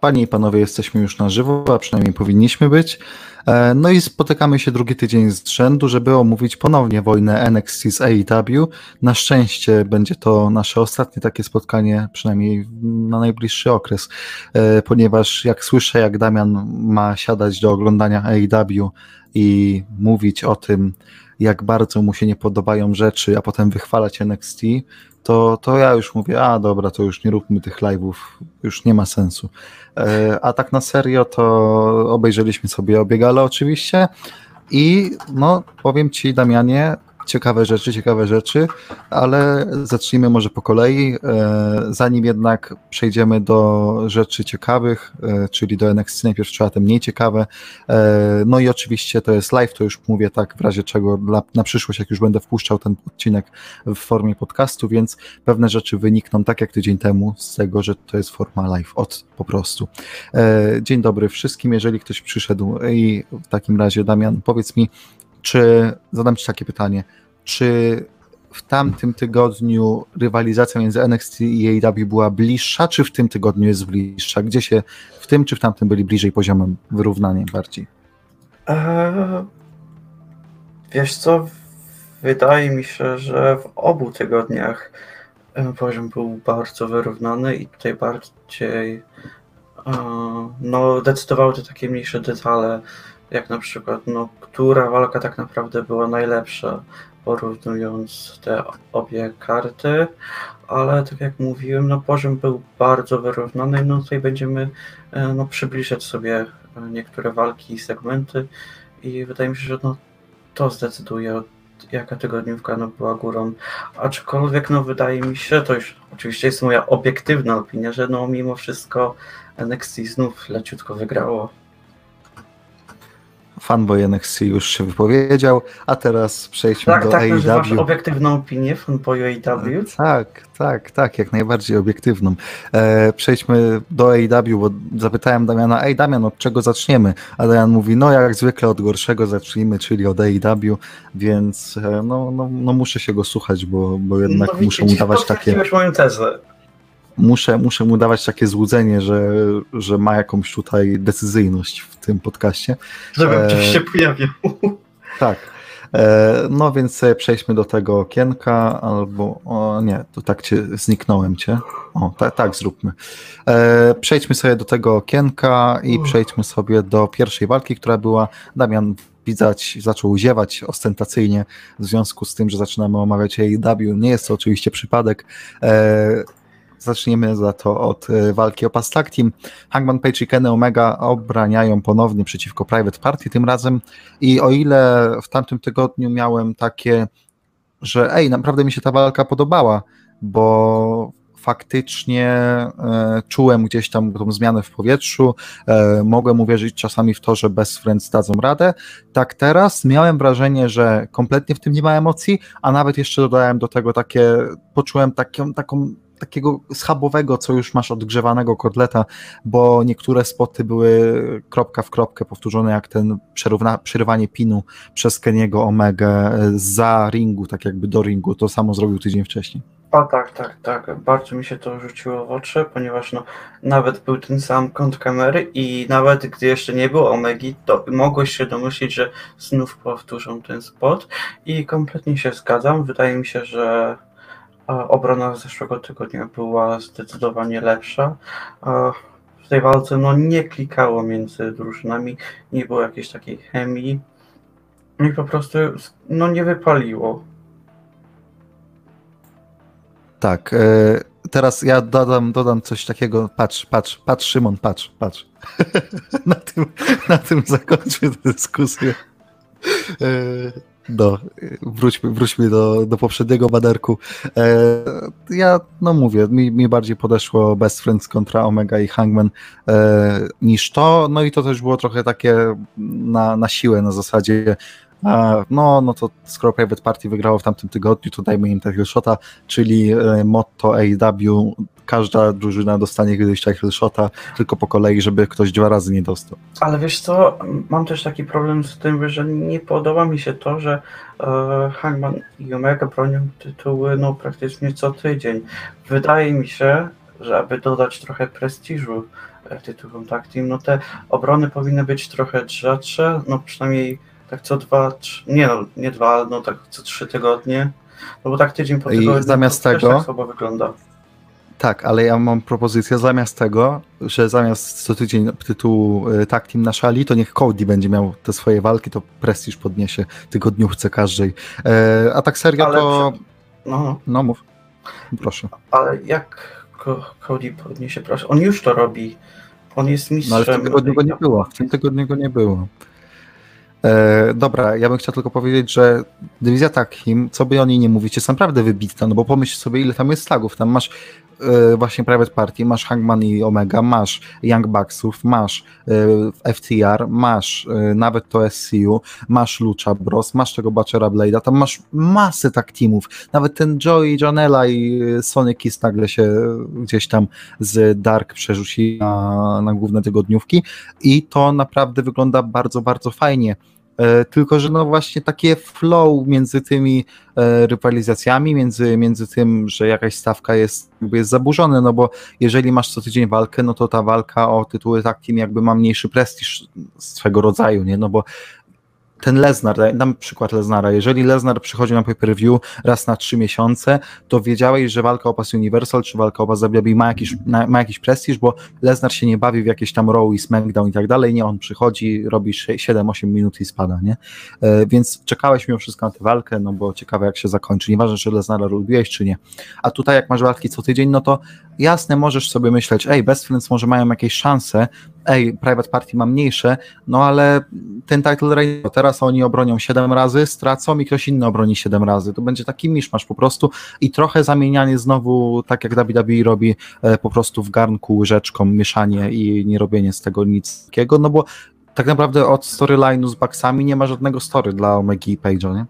Panie i panowie, jesteśmy już na żywo, a przynajmniej powinniśmy być. E, no i spotykamy się drugi tydzień z rzędu, żeby omówić ponownie wojnę NXT z AEW. Na szczęście będzie to nasze ostatnie takie spotkanie, przynajmniej na najbliższy okres, e, ponieważ jak słyszę, jak Damian ma siadać do oglądania AEW i mówić o tym, jak bardzo mu się nie podobają rzeczy, a potem wychwalać NXT, to, to ja już mówię, a dobra, to już nie róbmy tych live'ów, już nie ma sensu. E, a tak na serio to obejrzeliśmy sobie obiegale oczywiście i no powiem Ci Damianie, ciekawe rzeczy, ciekawe rzeczy, ale zacznijmy może po kolei. E, zanim jednak przejdziemy do rzeczy ciekawych, e, czyli do NXT, najpierw trzeba te mniej ciekawe. E, no i oczywiście to jest live, to już mówię tak w razie czego na przyszłość, jak już będę wpuszczał ten odcinek w formie podcastu, więc pewne rzeczy wynikną tak jak tydzień temu z tego, że to jest forma live, od po prostu. Dzień dobry wszystkim, jeżeli ktoś przyszedł i w takim razie Damian, powiedz mi, czy zadam Ci takie pytanie, czy w tamtym tygodniu rywalizacja między NXT i AEW była bliższa, czy w tym tygodniu jest bliższa? Gdzie się w tym czy w tamtym byli bliżej poziomem wyrównania bardziej? Eee, wiesz co, wydaje mi się, że w obu tygodniach e, poziom był bardzo wyrównany i tutaj bardziej e, no, decydowały te takie mniejsze detale jak na przykład, no, która walka tak naprawdę była najlepsza, porównując te obie karty, ale tak jak mówiłem, no poziom był bardzo wyrównany, no tutaj będziemy e, no, przybliżać sobie e, niektóre walki i segmenty. I wydaje mi się, że no, to zdecyduje jaka tygodniówka no, była górą. Aczkolwiek no wydaje mi się, to już oczywiście jest moja obiektywna opinia, że no mimo wszystko NXT znów leciutko wygrało fanboy NXT już się wypowiedział, a teraz przejdźmy tak, do tak, AEW. Tak, obiektywną opinię fanboyu AEW? Tak, tak, tak, jak najbardziej obiektywną. E, przejdźmy do AEW, bo zapytałem Damiana, ej Damian, od czego zaczniemy? A Damian mówi, no jak zwykle od gorszego zacznijmy, czyli od AEW, więc e, no, no, no muszę się go słuchać, bo, bo jednak no, muszę mu dawać takie... moją tezę muszę, muszę mu dawać takie złudzenie, że, że ma jakąś tutaj decyzyjność w tym podcaście. Żeby e, się pojawił. Tak. E, no więc przejdźmy do tego okienka, albo o nie, to tak cię zniknąłem cię. O, tak, tak zróbmy. E, przejdźmy sobie do tego okienka i przejdźmy sobie do pierwszej walki, która była. Damian widać, zaczął ziewać ostentacyjnie w związku z tym, że zaczynamy omawiać AEW. Nie jest to oczywiście przypadek. E, Zaczniemy za to od e, walki o Pas Tag Team. Hangman Page i Kenny Omega obraniają ponownie przeciwko Private Party tym razem i o ile w tamtym tygodniu miałem takie, że ej, naprawdę mi się ta walka podobała, bo faktycznie e, czułem gdzieś tam tą zmianę w powietrzu, e, mogłem uwierzyć czasami w to, że bez Friends dadzą radę. Tak teraz miałem wrażenie, że kompletnie w tym nie ma emocji, a nawet jeszcze dodałem do tego takie, poczułem taką, taką takiego schabowego, co już masz odgrzewanego kotleta, bo niektóre spoty były kropka w kropkę powtórzone, jak ten przerówna, przerywanie pinu przez Keniego Omega za ringu, tak jakby do ringu. To samo zrobił tydzień wcześniej. O tak, tak, tak. Bardzo mi się to rzuciło w oczy, ponieważ no, nawet był ten sam kąt kamery i nawet gdy jeszcze nie było Omegi, to mogłeś się domyślić, że znów powtórzą ten spot i kompletnie się zgadzam. Wydaje mi się, że obrona z zeszłego tygodnia była zdecydowanie lepsza. W tej walce no, nie klikało między drużynami, nie było jakiejś takiej chemii i po prostu no, nie wypaliło. Tak. E, teraz ja dodam, dodam coś takiego. Patrz, patrz, patrz, Szymon, patrz, patrz. na, tym, na tym zakończmy tę dyskusję. No, wróćmy, wróćmy do, do poprzedniego baderku. E, ja, no mówię, mi, mi bardziej podeszło Best Friends kontra Omega i Hangman e, niż to, no i to też było trochę takie na, na siłę, na zasadzie no, no to skoro Private Party wygrało w tamtym tygodniu, to dajmy im takiego shota, czyli e, motto AEW, każda drużyna dostanie kiedyś takiego shota, tylko po kolei, żeby ktoś dwa razy nie dostał. Ale wiesz co, mam też taki problem z tym, że nie podoba mi się to, że e, Hangman i Omega bronią tytuły no praktycznie co tydzień. Wydaje mi się, że aby dodać trochę prestiżu e, tytułom tag team, no te obrony powinny być trochę rzadsze, no przynajmniej tak co dwa, trz- nie no, nie dwa, no tak co trzy tygodnie, no bo tak tydzień po I tygodniu zamiast to tego- tak słabo wygląda. Tak, ale ja mam propozycję zamiast tego, że zamiast co tydzień tytułu y, Tag Team na szali, to niech Cody będzie miał te swoje walki, to prestiż podniesie tygodniówce każdej. E, a tak serio Ale to... No, No mów. Proszę. ale jak Cody podniesie, proszę, on już to robi, on jest mistrzem. No ale w tym tygodniu go nie było. W tym tygodniu go nie było. E, dobra, ja bym chciał tylko powiedzieć, że dywizja Takim, co by o niej nie mówić, jest naprawdę wybitna, no bo pomyśl sobie, ile tam jest slagów. Tam masz e, właśnie Private Party, masz Hangman i Omega, masz Young Bucksów, masz e, FTR, masz e, nawet to SCU, masz Lucha Bros, masz tego Butchera Blade'a, tam masz masę tak teamów. Nawet ten Joey, Janela i e, Sonic nagle się gdzieś tam z Dark przerzuci na, na główne tygodniówki i to naprawdę wygląda bardzo, bardzo fajnie. E, Tylko, że no właśnie takie flow między tymi e, rywalizacjami, między, między tym, że jakaś stawka jest, jest zaburzone, no bo jeżeli masz co tydzień walkę, no to ta walka o tytuły takim jakby ma mniejszy prestiż swego rodzaju, nie? No bo ten Lesnar, dam przykład Lesnara, jeżeli Lesnar przychodzi na pay-per-view raz na trzy miesiące, to wiedziałeś, że walka o pas Universal czy walka o pas WWE ma jakiś, ma jakiś prestiż, bo Lesnar się nie bawi w jakieś tam Raw i SmackDown i tak dalej, nie, on przychodzi, robi 7-8 minut i spada, nie? E, więc czekałeś mimo wszystko na tę walkę, no bo ciekawe jak się zakończy, nieważne czy Lesnara lubiłeś czy nie. A tutaj jak masz walki co tydzień, no to jasne, możesz sobie myśleć, ej, Best Friends może mają jakieś szanse, ej, Private Party ma mniejsze, no ale ten title reign, teraz oni obronią 7 razy, stracą i ktoś inny obroni 7 razy. To będzie taki miszmasz po prostu i trochę zamienianie znowu, tak jak WWE robi, e, po prostu w garnku łyżeczką mieszanie i nie robienie z tego nic takiego, no bo tak naprawdę od storyline'u z Bucksami nie ma żadnego story dla Omegi i Page'a, nie?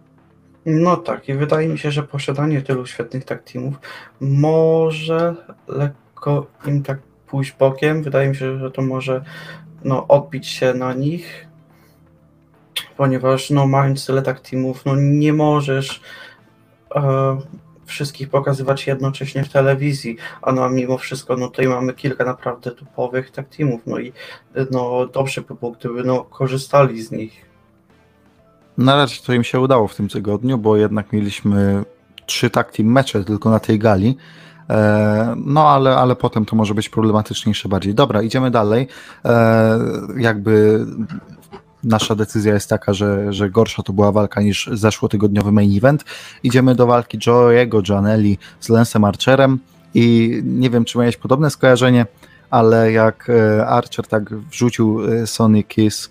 No tak, i wydaje mi się, że posiadanie tylu świetnych tag teamów może lekko im tak pójść bokiem. Wydaje mi się, że to może no, odbić się na nich, ponieważ no, mając tyle tag teamów, no nie możesz e, wszystkich pokazywać jednocześnie w telewizji, a no mimo wszystko no tutaj mamy kilka naprawdę topowych tag teamów, no i no dobrze by było, gdyby no korzystali z nich. Na razie to im się udało w tym tygodniu, bo jednak mieliśmy trzy tag team mecze tylko na tej gali. E, No, ale, ale potem to może być problematyczniejsze bardziej. Dobra, idziemy dalej. E, Jakby nasza decyzja jest taka, że, że gorsza to była walka niż zeszłotygodniowy main event. Idziemy do walki Joe'ego Gianelli z Lensem Archerem i nie wiem, czy miałeś podobne skojarzenie, ale jak e, Archer tak wrzucił Sonic Kiss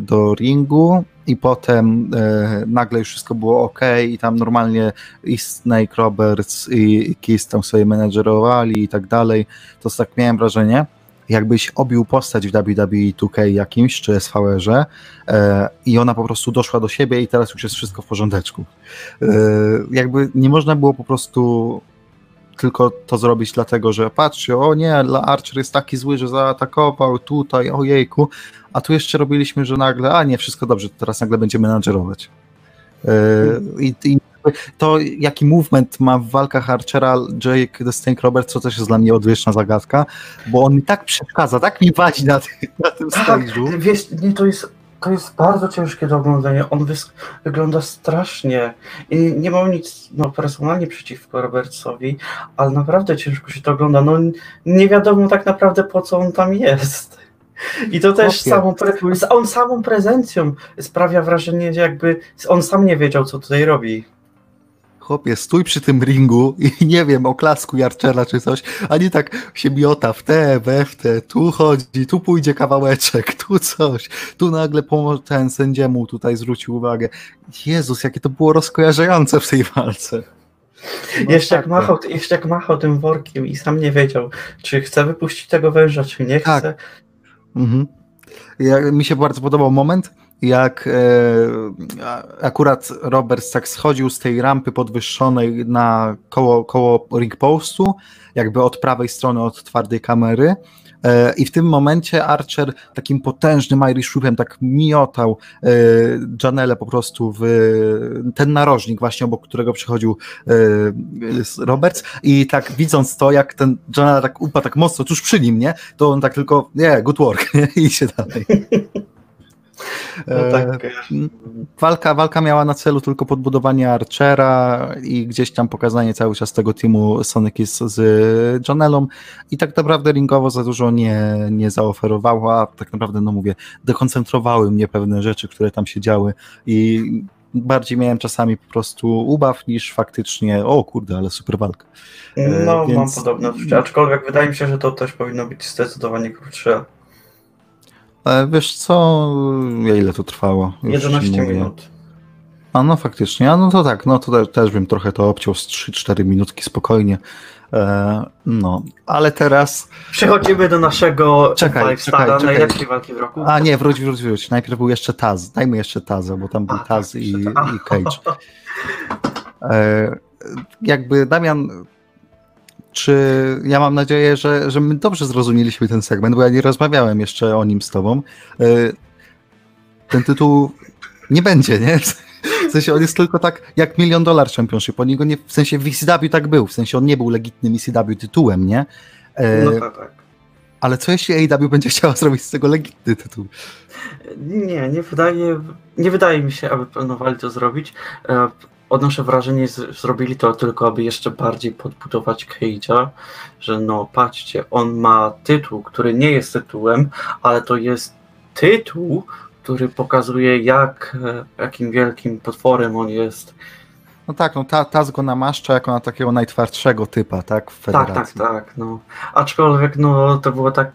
do ringu i potem e, nagle już wszystko było ok i tam normalnie i Snake Roberts i, i Kiss tam sobie menedżerowali i tak dalej, to tak miałem wrażenie, jakbyś obił postać w WWE 2K jakimś, czy SVR-ze e, i ona po prostu doszła do siebie i teraz już jest wszystko w porządeczku. E, jakby nie można było po prostu tylko to zrobić dlatego, że patrzcie, o nie, Archer jest taki zły, że zaatakował tutaj, ojejku, a tu jeszcze robiliśmy, że nagle, a nie, wszystko dobrze, teraz nagle będziemy menadżerować. Yy, I, I to, jaki movement ma w walkach Archera Jake the Snake Roberts, to też jest dla mnie odwieczna zagadka, bo on mi tak przeszkadza, tak mi wadzi na, ty, na tym Tak, stage'u. wiesz, nie, to jest, to jest bardzo ciężkie do oglądania. On wygląda strasznie. I nie mam nic no, personalnie przeciwko Robertsowi, ale naprawdę ciężko się to ogląda. No, nie wiadomo tak naprawdę po co on tam jest. I to też samą pre- on samą prezencją sprawia wrażenie, że jakby on sam nie wiedział, co tutaj robi. Chłopie, stój przy tym ringu i nie wiem, oklasku Archera czy coś, a nie tak się miota w te, we w te, tu chodzi, tu pójdzie kawałeczek, tu coś, tu nagle ten sędziemu tutaj zwrócił uwagę. Jezus, jakie to było rozkojarzające w tej walce. No jeszcze, jak tak, machał, jeszcze jak machał tym workiem i sam nie wiedział, czy chce wypuścić tego węża, czy nie Tak. Mhm. Ja, mi się bardzo podobał moment, jak e, akurat Roberts tak schodził z tej rampy podwyższonej na koło, koło ring postu, jakby od prawej strony od twardej kamery I w tym momencie Archer takim potężnym Irish Whipem tak miotał e, Janelle po prostu w ten narożnik właśnie obok którego przychodził e, Roberts i tak widząc to, jak ten Janelle tak upadł tak mocno tuż przy nim, nie? To on tak tylko, nie, yeah, good work, i się dalej. No tak. E, walka, walka miała na celu tylko podbudowanie Archera i gdzieś tam pokazanie cały czas tego teamu Sonic z Janelą i tak naprawdę ringowo za dużo nie, nie zaoferowało, a tak naprawdę, no mówię, dekoncentrowały mnie pewne rzeczy, które tam się działy i bardziej miałem czasami po prostu ubaw niż faktycznie, o kurde, ale super walka. E, no, Więc... mam podobne odczucia, aczkolwiek wydaje mi się, że to też powinno być zdecydowanie krótsze wiesz co, ile to trwało? Już 11 minut. A no faktycznie, a no to tak, no to też, też bym trochę to obciął z 3-4 minutki spokojnie. E, no, ale teraz. Przechodzimy do naszego czekaj, czekaj, czekaj. najlepszej walki w roku. A nie, wróć, wróć, wróć. Najpierw był jeszcze Taz. Dajmy jeszcze Taza, bo tam był a, Taz tak, i, i Cage. E, jakby Damian czy ja mam nadzieję, że, że my dobrze zrozumieliśmy ten segment, bo ja nie rozmawiałem jeszcze o nim z tobą. E, ten tytuł nie będzie, nie? W sensie on jest tylko tak jak Million Dollar Championship. On niego nie, w sensie w ECW tak był, w sensie on nie był legitnym ECW tytułem, nie? E, no tak, tak. Ale co jeśli AEW będzie chciała zrobić z tego legitny tytuł? Nie, nie wydaje, nie wydaje mi się, aby planowali to zrobić. Odnoszę wrażenie, że zrobili to tylko, aby jeszcze bardziej podbudować Cage'a, że no patrzcie, on ma tytuł, który nie jest tytułem, ale to jest tytuł, który pokazuje jak, e, jakim wielkim potworem on jest. No tak, no ta, Taz go namaszcza jako na takiego najtwardszego typa, tak? W federacji. tak, tak, tak. No. Aczkolwiek no, to było tak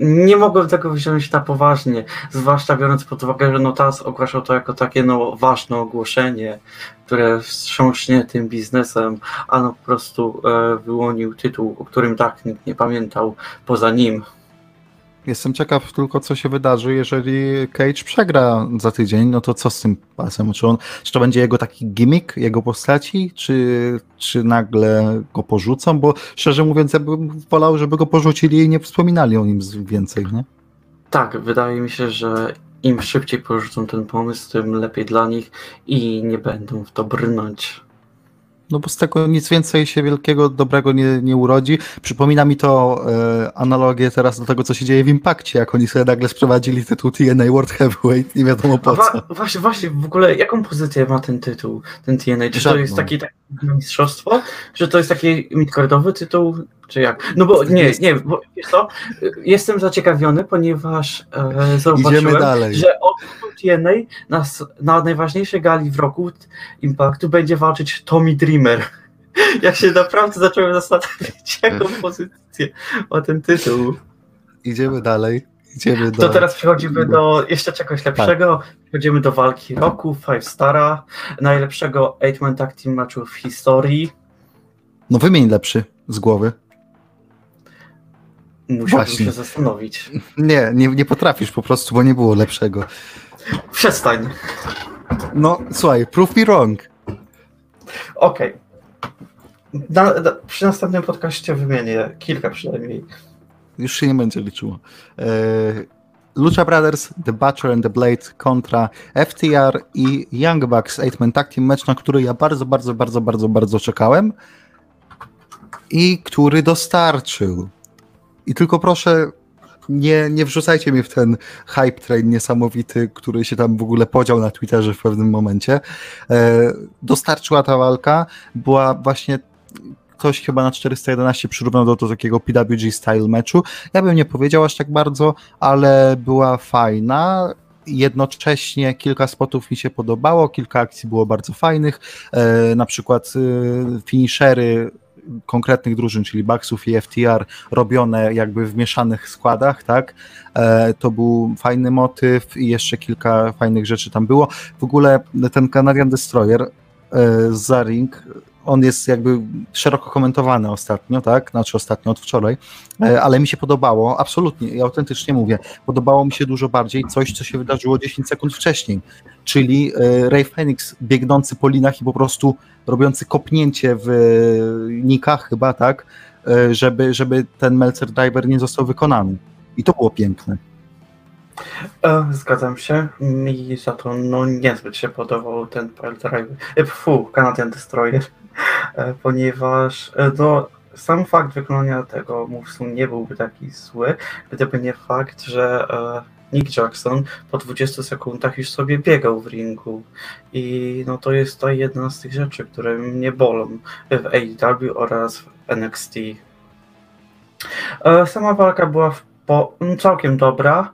nie mogłem tego wziąć na poważnie, zwłaszcza biorąc pod uwagę, że Notas ogłaszał to jako takie no, ważne ogłoszenie, które wstrząśnie tym biznesem, a no po prostu e, wyłonił tytuł, o którym tak nikt nie pamiętał poza nim. Jestem ciekaw tylko, co się wydarzy, jeżeli Cage przegra za tydzień, no to co z tym pasem? Czy, on, czy to będzie jego taki gimmick, jego postaci, czy, czy nagle go porzucą? Bo szczerze mówiąc, ja bym wolał, żeby go porzucili i nie wspominali o nim więcej, nie? Tak, wydaje mi się, że im szybciej porzucą ten pomysł, tym lepiej dla nich i nie będą w to brnąć. No bo z tego nic więcej się wielkiego, dobrego nie, nie urodzi. Przypomina mi to e, analogię teraz do tego, co się dzieje w Impakcie, jak oni sobie nagle sprowadzili tytuł TNA World Heavyweight, nie wiadomo po co. właśnie, właśnie, w ogóle jaką pozycję ma ten tytuł, ten TNA? Czy Żadną. to jest taki, taki mistrzostwo? Czy to jest taki midcardowy tytuł? Czy jak? No bo nie, nie, bo wiesz co, jestem zaciekawiony, ponieważ e, zobaczyłem, że od TNA na, na najważniejszej gali w roku Impactu będzie walczyć Tommy Dreamer. Ja się naprawdę zacząłem zastanawiać, jaką pozycję ma ten tytuł. Idziemy dalej. Idziemy do... To teraz przechodzimy do jeszcze czegoś lepszego. Tak. Przechodzimy do walki roku, Five Stara, najlepszego 8-man tag team matchu w historii. No wymień lepszy z głowy. Musiałbym Właśnie. się zastanowić. Nie, nie, nie potrafisz po prostu, bo nie było lepszego. Przestań. No, słuchaj, prove me wrong. Okej. Okay. przy następnym podcaście wymienię kilka przynajmniej. Już się nie będzie liczyło. E, Lucha Brothers, The Butcher and the Blade kontra FTR i Young Bucks 8-Man Tag Team Match, na który ja bardzo, bardzo, bardzo, bardzo, bardzo czekałem i który dostarczył. I tylko proszę, nie, nie wrzucajcie mnie w ten hype train niesamowity, który się tam w ogóle podział na Twitterze w pewnym momencie. E, dostarczyła ta walka, była właśnie ktoś chyba na 411 przyrównał do, do takiego PWG style meczu. Ja bym nie powiedział aż tak bardzo, ale była fajna jednocześnie kilka spotów mi się podobało, kilka akcji było bardzo fajnych, e, na przykład e, finishery konkretnych drużyn, czyli Bucksów i FTR, robione jakby w mieszanych składach, tak? E, to był fajny motyw i jeszcze kilka fajnych rzeczy tam było. W ogóle ten Canadian Destroyer e, za ring on jest jakby szeroko komentowany ostatnio, tak? Znaczy ostatnio od wczoraj, e, ale mi się podobało, absolutnie, i autentycznie mówię, podobało mi się dużo bardziej coś, co się wydarzyło 10 sekund wcześniej, czyli Ray Phoenix biegnący po linach i po prostu robiący kopnięcie w nikach chyba, tak? E, żeby, żeby ten Melzer Diver nie został wykonany. I to było piękne. E, Zgadzam się. Mi za to no, niezbyt się podobał ten Pile Driver. E, Fu, Canadian Destroyer. E, Ponieważ e, no, sam fakt wykonania tego movesu nie byłby taki zły, gdyby nie fakt, że e, Nick Jackson po 20 sekundach już sobie biegał w ringu. I no to jest to jedna z tych rzeczy, które mnie bolą w AEW oraz w NXT. E, Sama walka była no, całkiem dobra,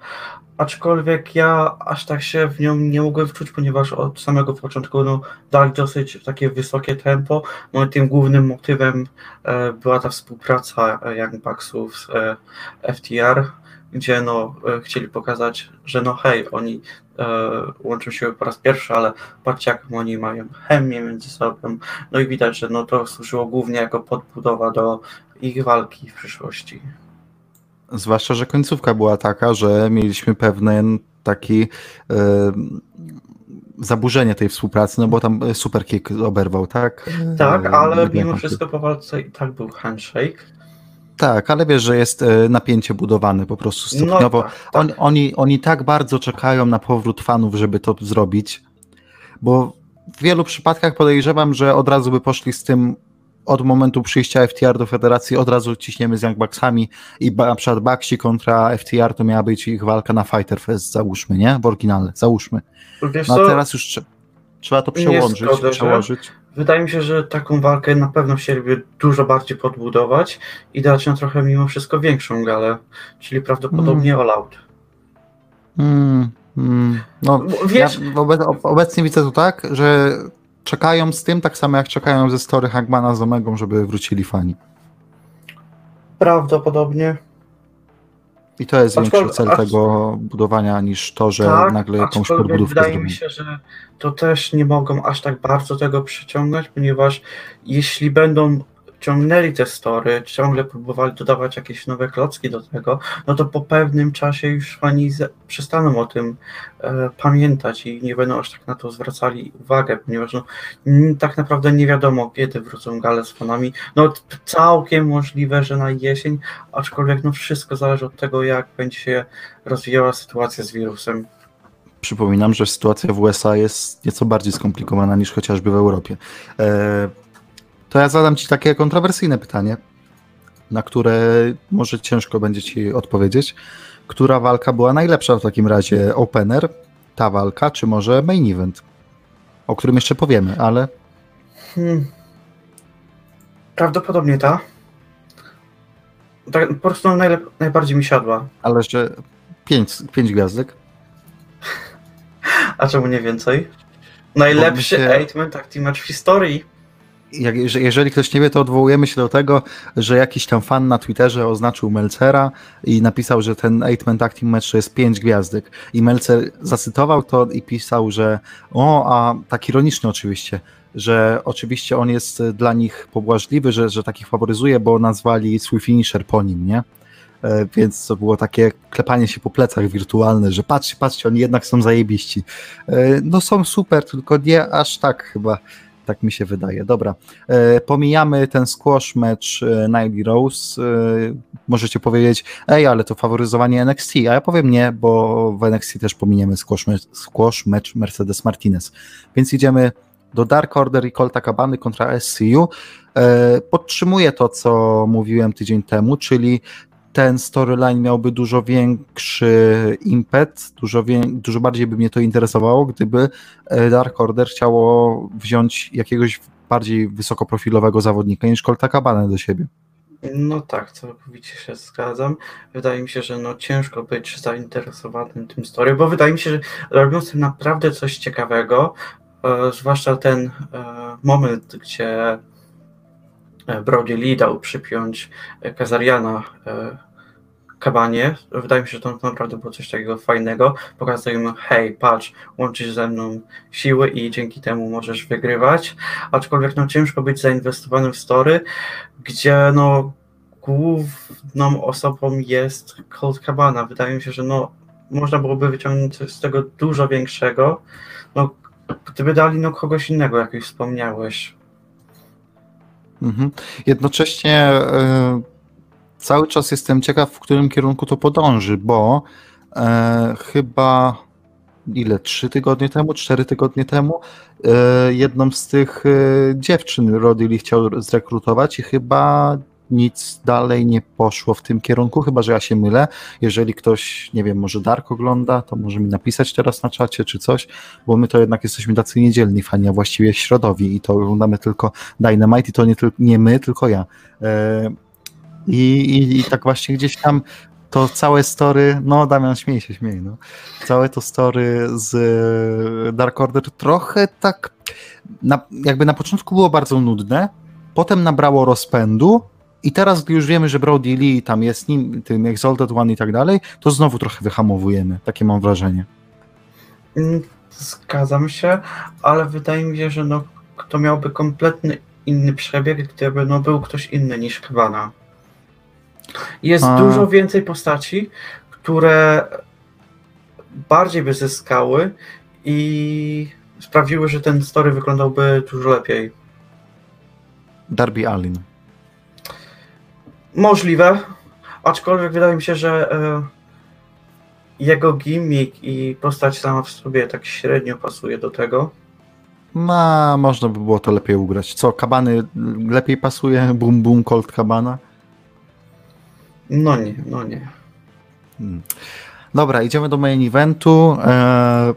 aczkolwiek ja aż tak się w nią nie mogłem wczuć, ponieważ od samego początku no, dali dosyć takie wysokie tempo. No tym głównym motywem e, była ta współpraca e, Young Bucksów z e, FTR, gdzie no, e, chcieli pokazać, że no hej, oni e, łączą się po raz pierwszy, ale patrzcie jak oni mają chemię między sobą. No i widać, że no, to służyło głównie jako podbudowa do ich walki w przyszłości. Zwłaszcza, że końcówka była taka, że mieliśmy pewien taki e, zaburzenie tej współpracy, no bo tam superkick oberwał, tak? Tak, E, ale mimo wszystko po walce i tak był handshake. Tak, ale wiesz, że jest e, napięcie budowane po prostu No stopniowo. tak, tak. Oni, oni, oni tak bardzo czekają na powrót fanów, żeby to zrobić, bo w wielu przypadkach podejrzewam, że od razu by poszli z tym od momentu przyjścia FTR do federacji, od razu ciśniemy z Young Bucksami i na przykład Bucksi kontra FTR to miała być ich walka na Fighter Fest, załóżmy, nie? W oryginale, załóżmy. Wiesz No a teraz już trze- trzeba to przełączyć, przełożyć. Wydaje mi się, że taką walkę na pewno chcieliby dużo bardziej podbudować i dać ją trochę mimo wszystko większą galę, czyli prawdopodobnie All Out. Mm, mm, no, Wiesz, Ja wobec, obecnie widzę to tak, że czekają z tym, tak samo jak czekają ze story Hagmana z Omegą, żeby wrócili fani. prawdopodobnie I to jest większy cel tego budowania niż to, że tak, nagle jakąś podbudówkę wydaje mi się, że to też nie mogą aż tak bardzo tego przyciągnąć, ponieważ jeśli będą ciągnęli te story, ciągle próbowali dodawać jakieś nowe klocki do tego, no to po pewnym czasie już fani ze- przestaną o tym e, pamiętać i nie będą aż tak na to zwracali uwagę, ponieważ no, tak naprawdę nie wiadomo, kiedy wrócą gale z fanami. No całkiem możliwe, że na jesień, aczkolwiek no wszystko zależy od tego, jak będzie się rozwijała sytuacja z wirusem. Przypominam, że sytuacja w USA jest nieco bardziej skomplikowana niż chociażby w Europie. E, to ja zadam Ci takie kontrowersyjne pytanie, na które może ciężko będzie Ci odpowiedzieć. Która walka była najlepsza w takim razie? Opener, ta walka, czy może main event? O którym jeszcze powiemy, ale Hmm. Prawdopodobnie ta. Tak, po prostu najlep- najbardziej mi siadła. ale że pięć, pięć gwiazdek. A czemu nie więcej? Najlepszy się- eight-man tag team match w historii. Jak, jeże- jeżeli ktoś nie wie, to odwołujemy się do tego, że jakiś tam fan na Twitterze oznaczył Melcera i napisał, że ten Eight-Man Tag Team Match to jest pięć gwiazdek. I Melcer zacytował to i pisał, że o, a tak ironicznie oczywiście, że oczywiście on jest dla nich pobłażliwy, że, że takich faworyzuje, bo nazwali swój finisher po nim, nie? E, Więc to było takie klepanie się po plecach wirtualne, że patrzcie, patrzcie, oni jednak są zajebiści. E, No są super, tylko nie aż tak chyba, tak mi się wydaje. Dobra, E, pomijamy ten squash mecz e, Nyli Rose. E, Możecie powiedzieć, ej, ale to faworyzowanie NXT, a ja powiem nie, bo w NXT też pominiemy squash mecz, squash mecz Mercedes Martinez. Więc idziemy do Dark Order i Colta Cabany kontra SCU. E, Podtrzymuję to, co mówiłem tydzień temu, czyli ten storyline miałby dużo większy impet, dużo, wię- dużo bardziej by mnie to interesowało, gdyby e, Dark Order chciało wziąć jakiegoś bardziej wysokoprofilowego zawodnika niż Colta Cabana do siebie. No tak, całkowicie się zgadzam. Wydaje mi się, że no ciężko być zainteresowanym tym story, bo wydaje mi się, że robią z tym naprawdę coś ciekawego, e, zwłaszcza ten e, moment, gdzie Brody Lee dał przypiąć e, Kazariana e, Kabanie. Wydaje mi się, że to naprawdę było coś takiego fajnego. Pokazują mu, hej, patrz, łączysz ze mną siły i dzięki temu możesz wygrywać. Aczkolwiek no ciężko być zainwestowanym w story, gdzie no główną osobą jest Colt Cabana. Wydaje mi się, że no można byłoby wyciągnąć z tego dużo większego. No, gdyby dali no kogoś innego, jak już wspomniałeś. Mhm. Jednocześnie e, cały czas jestem ciekaw, w którym kierunku to podąży, bo e, chyba ile, trzy tygodnie temu, cztery tygodnie temu, e, jedną z tych e, dziewczyn Rodili chciał zrekrutować i chyba nic dalej nie poszło w tym kierunku, chyba że ja się mylę. Jeżeli ktoś, nie wiem, może Dark ogląda, to może mi napisać teraz na czacie czy coś, bo my to jednak jesteśmy tacy niedzielni fani, a właściwie środowi i to oglądamy tylko Dynamite i to nie, nie my, tylko ja. E, i, i, I tak właśnie gdzieś tam to całe story, no Damian śmieje się, śmieje, no. Całe to story z Dark Order trochę tak, na, jakby na początku było bardzo nudne, potem nabrało rozpędu i teraz, gdy już wiemy, że Brody Lee tam jest nim, tym Exalted One i tak dalej, to znowu trochę wyhamowujemy, takie mam wrażenie. Mm, zgadzam się, ale wydaje mi się, że no, to miałby kompletny inny przebieg, gdyby no, był ktoś inny niż Kwana. Jest A... dużo więcej postaci, które bardziej by zyskały i sprawiły, że ten story wyglądałby dużo lepiej. Darby Allin. Możliwe, aczkolwiek wydaje mi się, że e, jego gimmick i postać sama w sobie tak średnio pasuje do tego. No, można by było to lepiej ugrać. Co, kabany lepiej pasuje? Boom Boom Colt Kabana? No nie, no nie. Hmm. Dobra, idziemy do main eventu. Eee,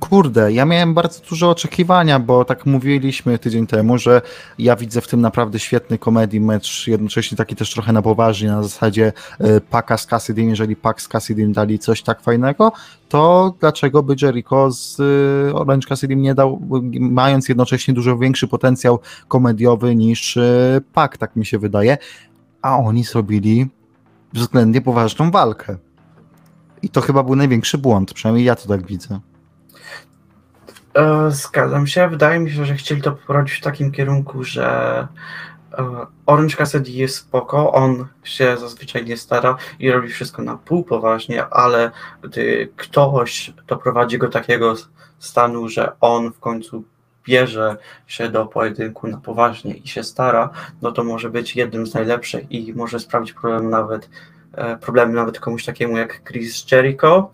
kurde, ja miałem bardzo duże oczekiwania, bo tak mówiliśmy tydzień temu, że ja widzę w tym naprawdę świetny komedii mecz, jednocześnie taki też trochę na poważnie, na zasadzie e, Paka z Cassidym, jeżeli Pak z Cassidym dali coś tak fajnego, to dlaczego by Jericho z e, Orange Cassidym nie dał, mając jednocześnie dużo większy potencjał komediowy niż e, Pak, tak mi się wydaje, a oni zrobili względnie poważną walkę. I to chyba był największy błąd, przynajmniej ja to tak widzę. E, zgadzam się. Wydaje mi się, że chcieli to poprowadzić w takim kierunku, że e, Orange Cassidy jest spoko, on się zazwyczaj nie stara i robi wszystko na pół poważnie, ale gdy ktoś doprowadzi go takiego stanu, że on w końcu bierze się do pojedynku na poważnie i się stara, no to może być jednym z najlepszych i może sprawić problem nawet, e, problemy nawet komuś takiemu jak Chris Jericho.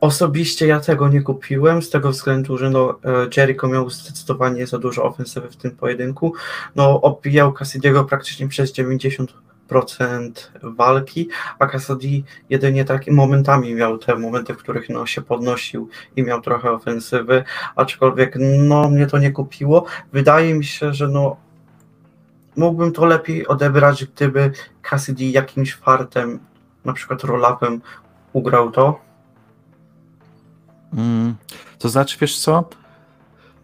Osobiście ja tego nie kupiłem z tego względu, że no, e, Jericho miał zdecydowanie za dużo ofensywy w tym pojedynku. No, obijał Cassidy'ego praktycznie przez 90 procent walki, a Cassidy jedynie tak momentami miał te momenty, w których no, się podnosił i miał trochę ofensywy, aczkolwiek no, mnie to nie kupiło. Wydaje mi się, że no, mógłbym to lepiej odebrać, gdyby Cassidy jakimś fartem, na przykład rollupem ugrał to. Mm, to znaczy, wiesz co?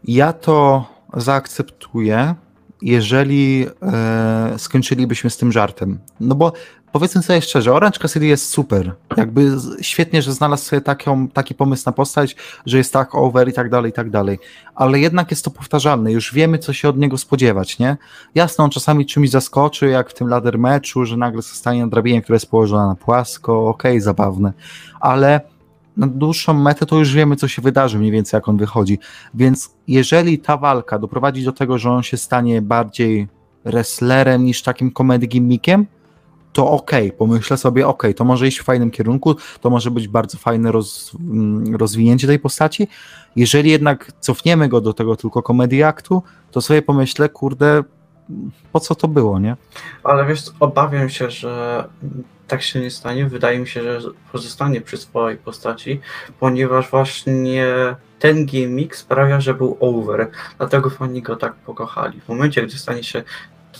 Ja to zaakceptuję, jeżeli e, skończylibyśmy z tym żartem. No bo powiedzmy sobie szczerze, Orange Cassidy jest super. Jakby świetnie, że znalazł sobie taką, taki pomysł na postać, że jest tak over i tak dalej, i tak dalej. Ale jednak jest to powtarzalne. Już wiemy, co się od niego spodziewać, nie? Jasno, on czasami czymś zaskoczy, jak w tym ladder meczu, że nagle zostanie na drabinie, która jest położona na płasko. Okej, okay, zabawne. Ale na dłuższą metę to już wiemy, co się wydarzy, mniej więcej jak on wychodzi. Więc jeżeli ta walka doprowadzi do tego, że on się stanie bardziej wrestlerem niż takim komedy gimmickiem, to okej, okay, pomyślę sobie, okej, okay, to może iść w fajnym kierunku, to może być bardzo fajne roz, mm, rozwinięcie tej postaci. Jeżeli jednak cofniemy go do tego tylko komedii aktu, to sobie pomyślę, kurde, po co to było, nie? Ale wiesz, obawiam się, że tak się nie stanie. Wydaje mi się, że pozostanie przy swojej postaci, ponieważ właśnie ten gimmick sprawia, że był over. Dlatego fani go tak pokochali. W momencie, gdy stanie się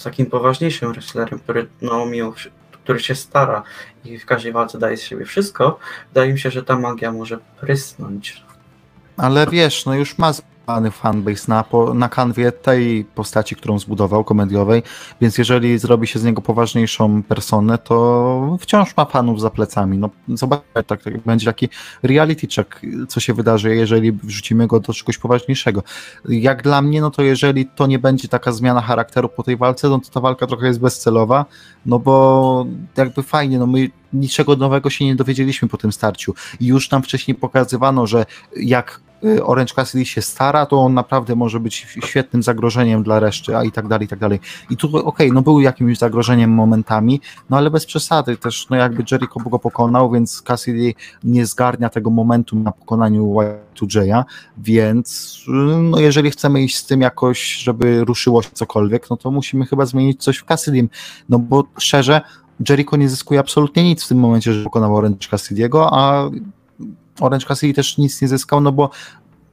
takim poważniejszym wrestlerem, który, no, mimo, który się stara i w każdej walce daje z siebie wszystko, wydaje mi się, że ta magia może prysnąć. Ale wiesz, no już ma zbudowany fanbase na, na kanwie tej postaci, którą zbudował, komediowej, więc jeżeli zrobi się z niego poważniejszą personę, to wciąż ma fanów za plecami. No zobaczmy, tak, tak, będzie taki reality check, co się wydarzy, jeżeli wrzucimy go do czegoś poważniejszego. Jak dla mnie, no to jeżeli to nie będzie taka zmiana charakteru po tej walce, no to ta walka trochę jest bezcelowa, no bo jakby fajnie, no my niczego nowego się nie dowiedzieliśmy po tym starciu. Już nam wcześniej pokazywano, że jak Orange Cassidy się stara, to on naprawdę może być świetnym zagrożeniem dla reszty, a i tak dalej, i tak dalej. I tu, okej, okay, no był jakimś zagrożeniem momentami, no ale bez przesady też, no jakby Jericho go pokonał, więc Cassidy nie zgarnia tego momentu na pokonaniu Y2J'a, więc no jeżeli chcemy iść z tym jakoś, żeby ruszyło się cokolwiek, no to musimy chyba zmienić coś w Cassidym, no bo szczerze, Jericho nie zyskuje absolutnie nic w tym momencie, że pokonał Orange Cassidy'ego, a Orange Cassidy też nic nie zyskał, no bo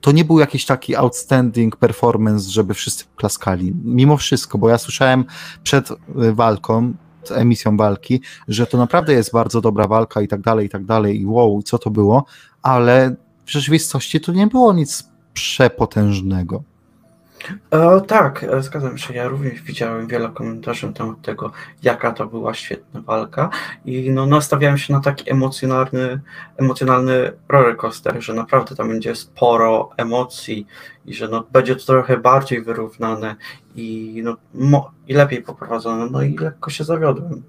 to nie był jakiś taki outstanding performance, żeby wszyscy klaskali. Mimo wszystko, bo ja słyszałem przed y, walką, emisją walki, że to naprawdę jest bardzo dobra walka i tak dalej, i tak dalej, i wow, co to było, ale w rzeczywistości to nie było nic przepotężnego. E, tak, e, zgadzam się. Ja również widziałem wiele komentarzy na temat tego, jaka to była świetna walka i no, nastawiałem się na taki emocjonalny, emocjonalny rollercoaster, że naprawdę tam będzie sporo emocji i że no, będzie to trochę bardziej wyrównane i, no, mo- i lepiej poprowadzone. No i lekko się zawiodłem.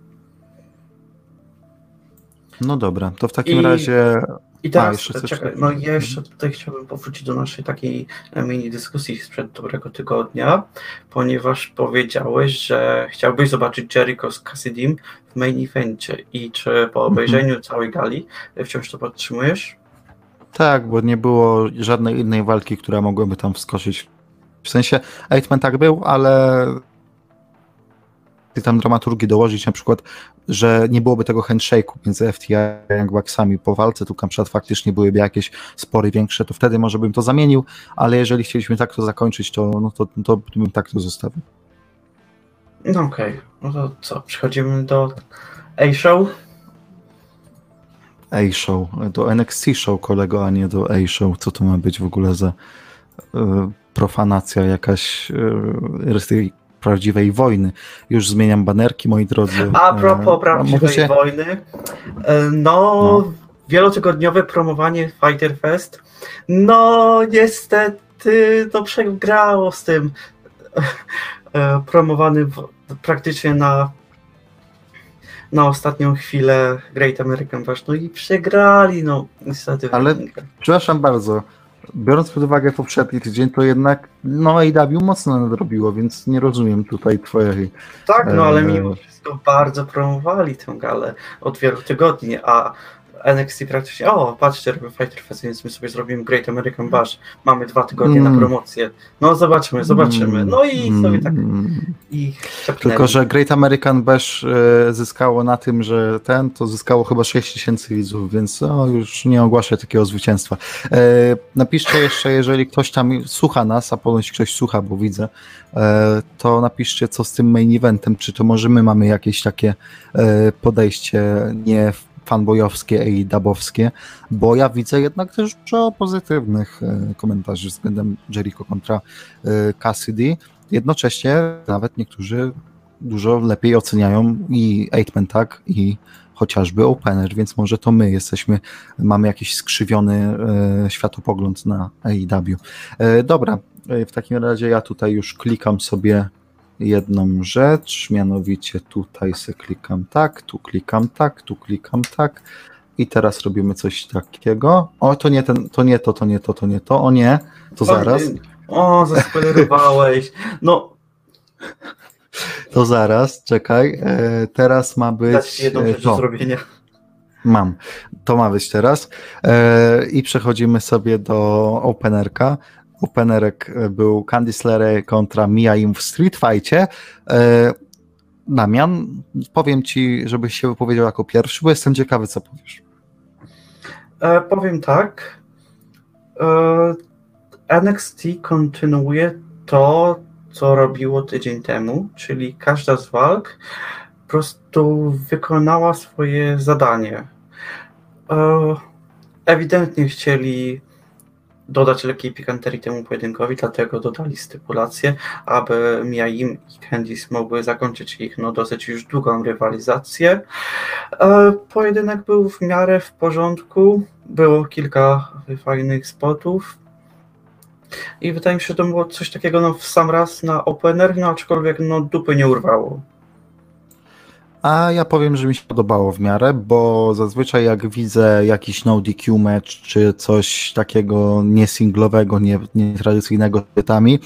No dobra, to w takim I... razie i teraz, A, czekaj, no ja jeszcze tutaj chciałbym powrócić do naszej takiej e, mini dyskusji sprzed dobrego tygodnia, ponieważ powiedziałeś, że chciałbyś zobaczyć Jericho z Cassidym w main evencie i czy po mhm. obejrzeniu mhm. całej gali wciąż to podtrzymujesz? Tak, bo nie było żadnej innej walki, która mogłaby tam wskoczyć. W sensie Eightman tak był, ale tam dramaturgii dołożyć na przykład, że nie byłoby tego handshake'u między FTI a Young Bucksami po walce, tu na przykład faktycznie byłyby jakieś spory większe, to wtedy może bym to zamienił, ale jeżeli chcieliśmy tak to zakończyć, to, no to, to, bym tak to zostawił. No okej, okay. no to co, przechodzimy do A-Show? A-Show, do NXT Show kolego, a nie do A-Show. Co to ma być w ogóle za y, profanacja jakaś y, prawdziwej wojny. Już zmieniam banerki, moi drodzy. A propos e, prawdziwej się... wojny, e, no, no, wielotygodniowe promowanie Fighter Fest, no niestety to przegrało z tym e, promowanym praktycznie na na ostatnią chwilę Great American Bash, no i przegrali, no niestety. Ale przepraszam bardzo, biorąc pod uwagę poprzedni tydzień, to jednak no AW mocno nadrobiło, więc nie rozumiem tutaj twojej... Tak, no ale mimo wszystko bardzo promowali tę galę od wielu tygodni, a NXT praktycznie, o, patrzcie, robię Fighter Fest, więc my sobie zrobimy Great American Bash, mamy dwa tygodnie mm. na promocję, no zobaczymy, zobaczymy, no i mm. sobie tak i Tylko, że Great American Bash e, zyskało na tym, że ten, to zyskało chyba 6 tysięcy widzów, więc o, już nie ogłaszę takiego zwycięstwa. E, napiszcie jeszcze, jeżeli ktoś tam słucha nas, a ponoć ktoś słucha, bo widzę, e, to napiszcie, co z tym main eventem, czy to może my mamy jakieś takie e, podejście nie w fanbojowskie i dabowskie, bo ja widzę jednak też dużo pozytywnych e, komentarzy względem Jericho kontra e, Cassidy. Jednocześnie nawet niektórzy dużo lepiej oceniają i Eightman tak i chociażby Opener, więc może to my jesteśmy, mamy jakiś skrzywiony e, światopogląd na AEW. Dobra, w takim razie ja tutaj już klikam sobie jedną rzecz, mianowicie tutaj se klikam tak, tu klikam tak, tu klikam tak i teraz robimy coś takiego. O, to nie ten, to nie to, to nie to, to nie to, o nie, to zaraz. O, zaspoilerowałeś. No. To zaraz, czekaj. E, teraz ma być. Dać jedną rzecz do zrobienia. Mam. To ma być teraz. E, I przechodzimy sobie do openerka openerek e, był Candice LeRae kontra Mia Im w Street Fightie. E, Damian, powiem ci, żebyś się wypowiedział jako pierwszy, bo jestem ciekawy, co powiesz. E, powiem tak. E, NXT kontynuuje to, co robiło tydzień temu, czyli każda z walk po prostu wykonała swoje zadanie. E, ewidentnie chcieli dodać lekkiej pikanterii temu pojedynkowi, dlatego dodali stypulację, aby Mia Yim i Candice mogły zakończyć ich no, dosyć już długą rywalizację. E, pojedynek był w miarę w porządku, było kilka fajnych spotów i wydaje mi się, że to było coś takiego no, w sam raz na opener, no aczkolwiek no, dupy nie urwało. A ja powiem, że mi się podobało w miarę, bo zazwyczaj jak widzę jakiś no DQ match czy coś takiego niesinglowego, nie, nietradycyjnego z tytami,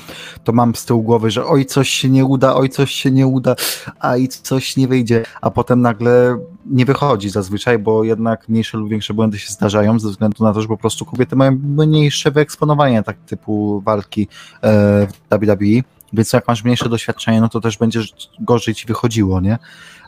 to mam z tyłu głowy, że oj coś się nie uda, oj coś się nie uda, a i coś nie wyjdzie, a potem nagle nie wychodzi zazwyczaj, bo jednak mniejsze lub większe błędy się zdarzają ze względu na to, że po prostu kobiety mają mniejsze wyeksponowanie tak typu walki e, w WWE więc jak masz mniejsze doświadczenie, no to też będzie gorzej ci wychodziło, nie?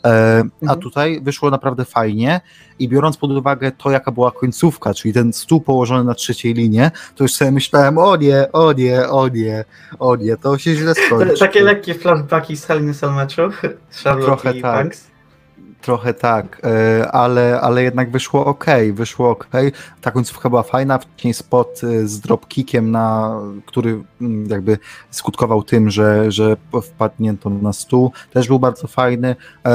E, a mhm. tutaj wyszło naprawdę fajnie i biorąc pod uwagę to, jaka była końcówka, czyli ten stół położony na trzeciej linie, to już sobie myślałem, o nie, o nie, o nie, o nie, to się źle skończy. Takie lekkie flashbacki z Hell in meczu, Charlotte Trochę tak. Trochę tak, e, ale, ale jednak wyszło ok, wyszło ok. Ta końcówka była fajna, wcześniej spot e, z dropkickiem, na, który mm, jakby skutkował tym, że, że wpadnięto na stół, też był bardzo fajny. E,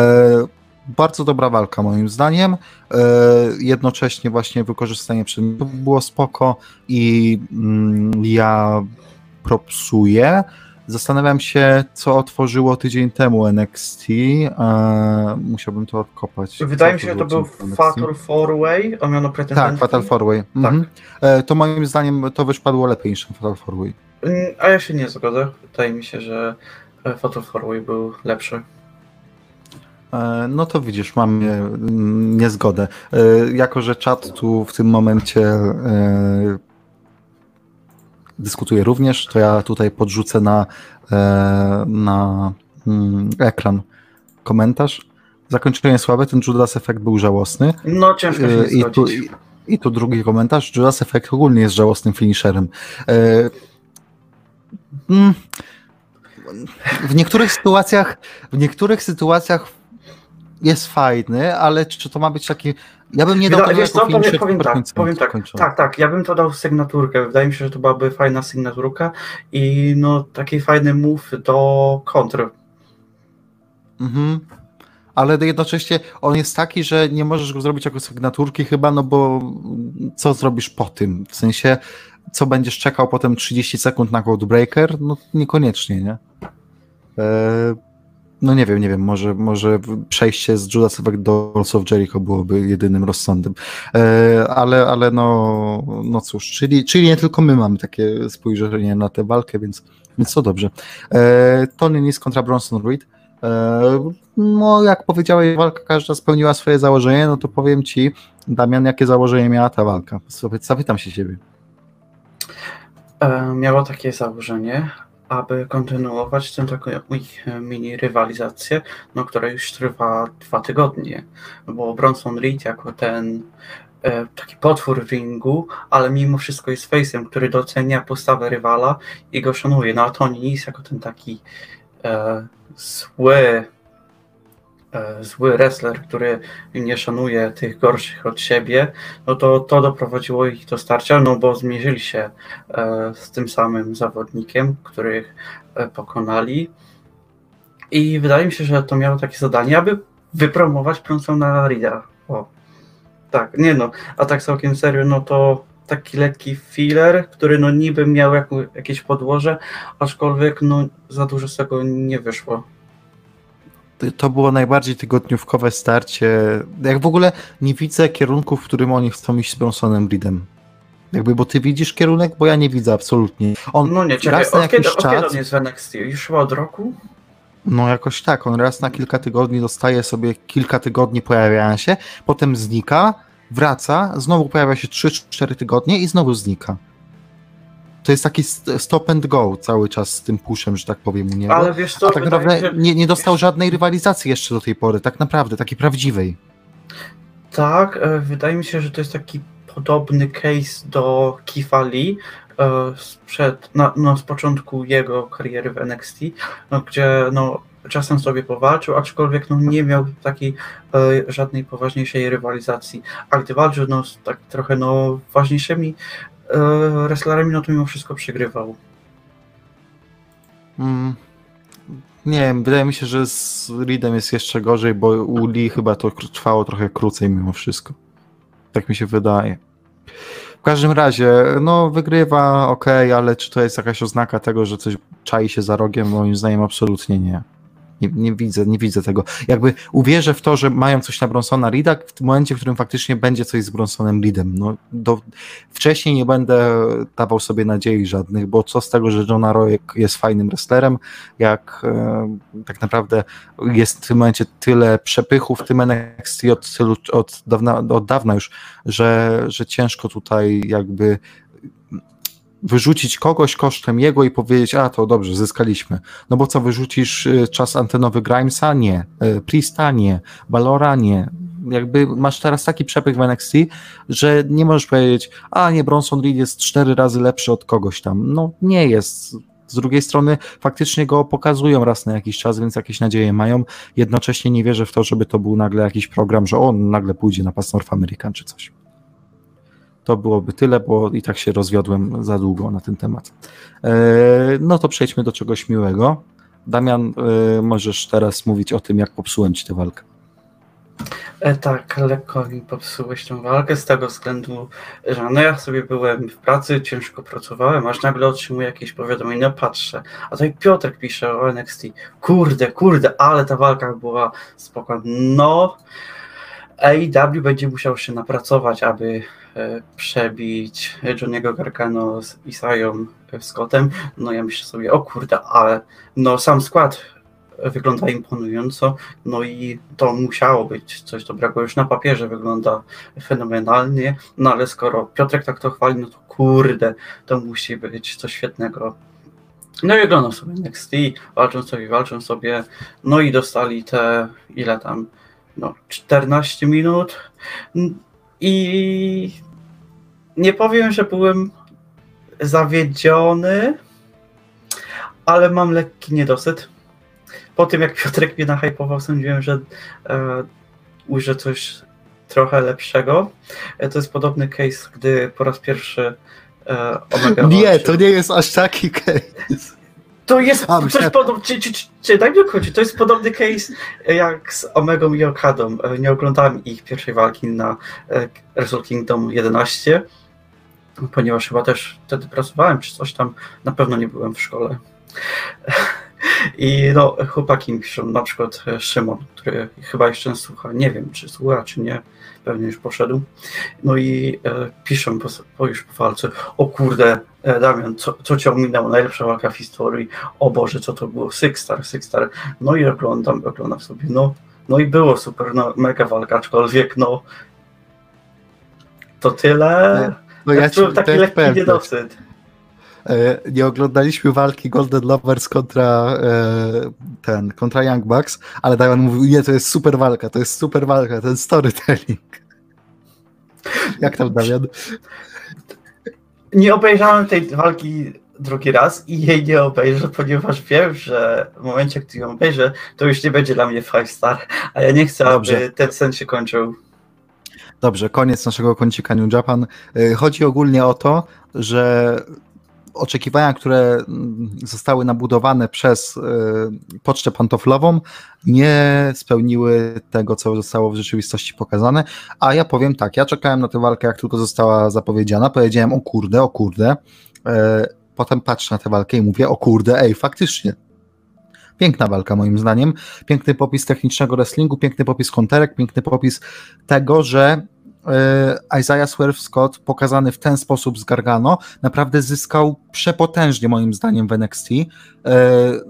bardzo dobra walka moim zdaniem. Jednocześnie właśnie wykorzystanie przedmiotów było spoko i mm, ja propsuję. Zastanawiam się, co otworzyło tydzień temu NXT. Eee, musiałbym to odkopać. Wydaje mi się, że to był Fatal Four Way, o miano Tak, Fatal Four Way. Tak. Mhm. Eee, to moim zdaniem to wyszpadło lepiej niż Fatal Four Way. Mm, a ja się nie zgodzę. Wydaje mi się, że e, Fatal Four Way był lepszy. Eee, no to widzisz, mam niezgodę. Jako, że czat tu w tym momencie dyskutuje również, to ja tutaj podrzucę na, e, na mm, ekran komentarz. Zakończenie słabe, ten Judas Effect był żałosny. No ciężko się e, I tu, i, tu drugi komentarz. Judas Effect ogólnie jest żałosnym finisherem. E, mm, w niektórych sytuacjach, w niektórych sytuacjach jest fajny, ale czy to ma być taki ja bym nie dał tego wiesz co, powiem, powiem tak, powiem tak, tak, tak, ja bym to dał sygnaturkę, wydaje mi się, że to byłaby fajna sygnaturka i no taki fajny move do kontry. Mhm. Ale jednocześnie on jest taki, że nie możesz go zrobić jako sygnaturki chyba, no bo co zrobisz po tym? W sensie, co będziesz czekał potem 30 sekund na Codebreaker? No niekoniecznie, nie? Eee, no nie wiem, nie wiem, może, może przejście z Judas Effect do Balls of Jericho byłoby jedynym rozsądem. E, ale, ale no, no cóż, czyli, czyli nie tylko my mamy takie spojrzenie na tę walkę, więc, więc to dobrze. E, Tony Nis kontra Bronson Reed. E, no, jak powiedziałeś, walka każda spełniła swoje założenie, no to powiem ci, Damian, jakie założenie miała ta walka? Zapytam się ciebie. Miała takie założenie, aby kontynuować tę taką ich mini rywalizację, no, która już trwa dwa tygodnie, bo Bronson Reed jako ten e, taki potwór w ringu, ale mimo wszystko jest face'em, który docenia postawę rywala i go szanuje. No a Tony Nese jako ten taki e, zły E, zły wrestler, który nie szanuje tych gorszych od siebie, no to to doprowadziło ich do starcia, no bo zmierzyli się e, z tym samym zawodnikiem, których e, pokonali. I wydaje mi się, że to miało takie zadanie, aby wypromować na Rida. O, tak, nie no, a tak całkiem serio, no to taki lekki filler, który no niby miał jakieś podłoże, aczkolwiek no za dużo z tego nie wyszło to było najbardziej tygodniówkowe starcie. Jak w ogóle nie widzę kierunku, w którym oni chcą iść z Bronsonem Reedem. Jakby, bo ty widzisz kierunek, bo ja nie widzę absolutnie. On no nie, czekaj, raz na od, jakiś kiedy, czas, od kiedy on jest w NXT? Już chyba od roku? No jakoś tak, on raz na kilka tygodni dostaje sobie kilka tygodni pojawiania się, potem znika, wraca, znowu pojawia się 3-4 tygodnie i znowu znika to jest taki stop and go cały czas z tym pushem, że tak powiem u niego. Ale wiesz co, A tak naprawdę nie, nie dostał żadnej rywalizacji jeszcze do tej pory, tak naprawdę, takiej prawdziwej. Tak, e, wydaje mi się, że to jest taki podobny case do Kifa Lee e, sprzed, no, no, z początku jego kariery w NXT, no, gdzie no, czasem sobie powalczył, aczkolwiek no, nie miał takiej e, żadnej poważniejszej rywalizacji. A gdy walczył no, z tak trochę no, ważniejszymi wrestlerami, no to mimo wszystko przegrywał. Mm. Nie wiem, wydaje mi się, że z Reedem jest jeszcze gorzej, bo u Lee chyba to trwało trochę krócej mimo wszystko. Tak mi się wydaje. W każdym razie, no wygrywa, ok, ale czy to jest jakaś oznaka tego, że coś czai się za rogiem? Moim zdaniem absolutnie nie. Nie, nie, widzę, nie widzę tego. Jakby uwierzę w to, że mają coś na Bronsona Reeda w tym momencie, w którym faktycznie będzie coś z Bronsonem Reedem. No, do, wcześniej nie będę dawał sobie nadziei żadnych, bo co z tego, że John Arroyo jest fajnym wrestlerem, jak e, tak naprawdę jest w tym momencie tyle przepychów w tym NXT od, od, dawna, od dawna już, że, że ciężko tutaj jakby wyrzucić kogoś kosztem jego i powiedzieć, a to dobrze, zyskaliśmy. No bo co, wyrzucisz y, czas antenowy Grimesa? Nie. Y, Priesta? Nie. Balora? Nie. Jakby masz teraz taki przepych w NXT, że nie możesz powiedzieć, a nie, Bronson Reed jest cztery razy lepszy od kogoś tam. No nie jest. Z drugiej strony faktycznie go pokazują raz na jakiś czas, więc jakieś nadzieje mają. Jednocześnie nie wierzę w to, żeby to był nagle jakiś program, że on nagle pójdzie na Pass North American czy coś to byłoby tyle, bo i tak się rozwiodłem za długo na ten temat. E, no to przejdźmy do czegoś miłego. Damian, e, możesz teraz mówić o tym, jak popsułem ci tę walkę. E, tak, lekko mi popsułeś tę walkę z tego względu, że no ja sobie byłem w pracy, ciężko pracowałem, aż nagle otrzymuję jakieś powiadomienie, no patrzę, a tutaj Piotrek pisze o NXT, kurde, kurde, ale ta walka była spokojna. No, AEW będzie musiał się napracować, aby E, przebić Johnny'ego Gargano z Isają Scottem, no ja myślę sobie, o kurde, ale no sam skład wygląda imponująco, no i to musiało być coś dobrego, już na papierze wygląda fenomenalnie, no ale skoro Piotrek tak to chwali, no to kurde, to musi być coś świetnego. No i oglądam sobie NXT, walczą sobie, walczą sobie, no i dostali te, ile tam, no 14 minut, i nie powiem, że byłem zawiedziony, ale mam lekki niedosyt. Po tym, jak Piotrek mnie nahypował, sądziłem, że e, ujrzę coś trochę lepszego. E, to jest podobny case, gdy po raz pierwszy e, Omega Nie, to nie jest aż taki case. To jest A, coś czy, czy, czy, czy, daj mi kończyć, to jest podobny case jak z Omegą i Okadą. E, nie oglądałem ich pierwszej walki na e, Wrestle Kingdom 11, ponieważ chyba też wtedy pracowałem, czy coś tam, na pewno nie byłem w szkole. I no, chłopaki mi piszą, na przykład e, Szymon, który chyba jeszcze słucha, nie wiem, czy słucha, czy nie, pewnie już poszedł. No i e, piszę po, po, już po walce, o kurde, e, Damian, co, co cię ominęło, najlepsza walka w historii, o Boże, co to było, Six Star, Six Star. No i oglądam, oglądam sobie, no, no i było super, no, mega walka, aczkolwiek no, to tyle. No, no ja ci, taki lekki niedosyt. E, nie oglądaliśmy walki Golden Lovers kontra e, ten, kontra Young Bucks, ale Diamond mówił, nie, to jest super walka, to jest super walka, ten storytelling. Jak tam, Damian? Nie obejrzałem tej walki drugi raz i jej nie obejrzę, ponieważ wiem, że w momencie, gdy ją obejrzę, to już nie będzie dla mnie five star, a ja nie chcę, Dobrze. aby ten sen się kończył. Dobrze, koniec naszego kącika New Japan. E, chodzi ogólnie o to, że oczekiwania, które mm, zostały nabudowane przez y, pocztę pantoflową, nie spełniły tego, co zostało w rzeczywistości pokazane. A ja powiem tak, ja czekałem na tę walkę, jak tylko została zapowiedziana. Powiedziałem, o kurde, o kurde. E, potem patrzę na tę walkę i mówię, o kurde, ej, faktycznie. Piękna walka, moim zdaniem. Piękny popis technicznego wrestlingu, piękny popis konterek, piękny popis tego, że Isaiah Swerve Scott pokazany w ten sposób z Gargano naprawdę zyskał przepotężnie moim zdaniem w NXT e,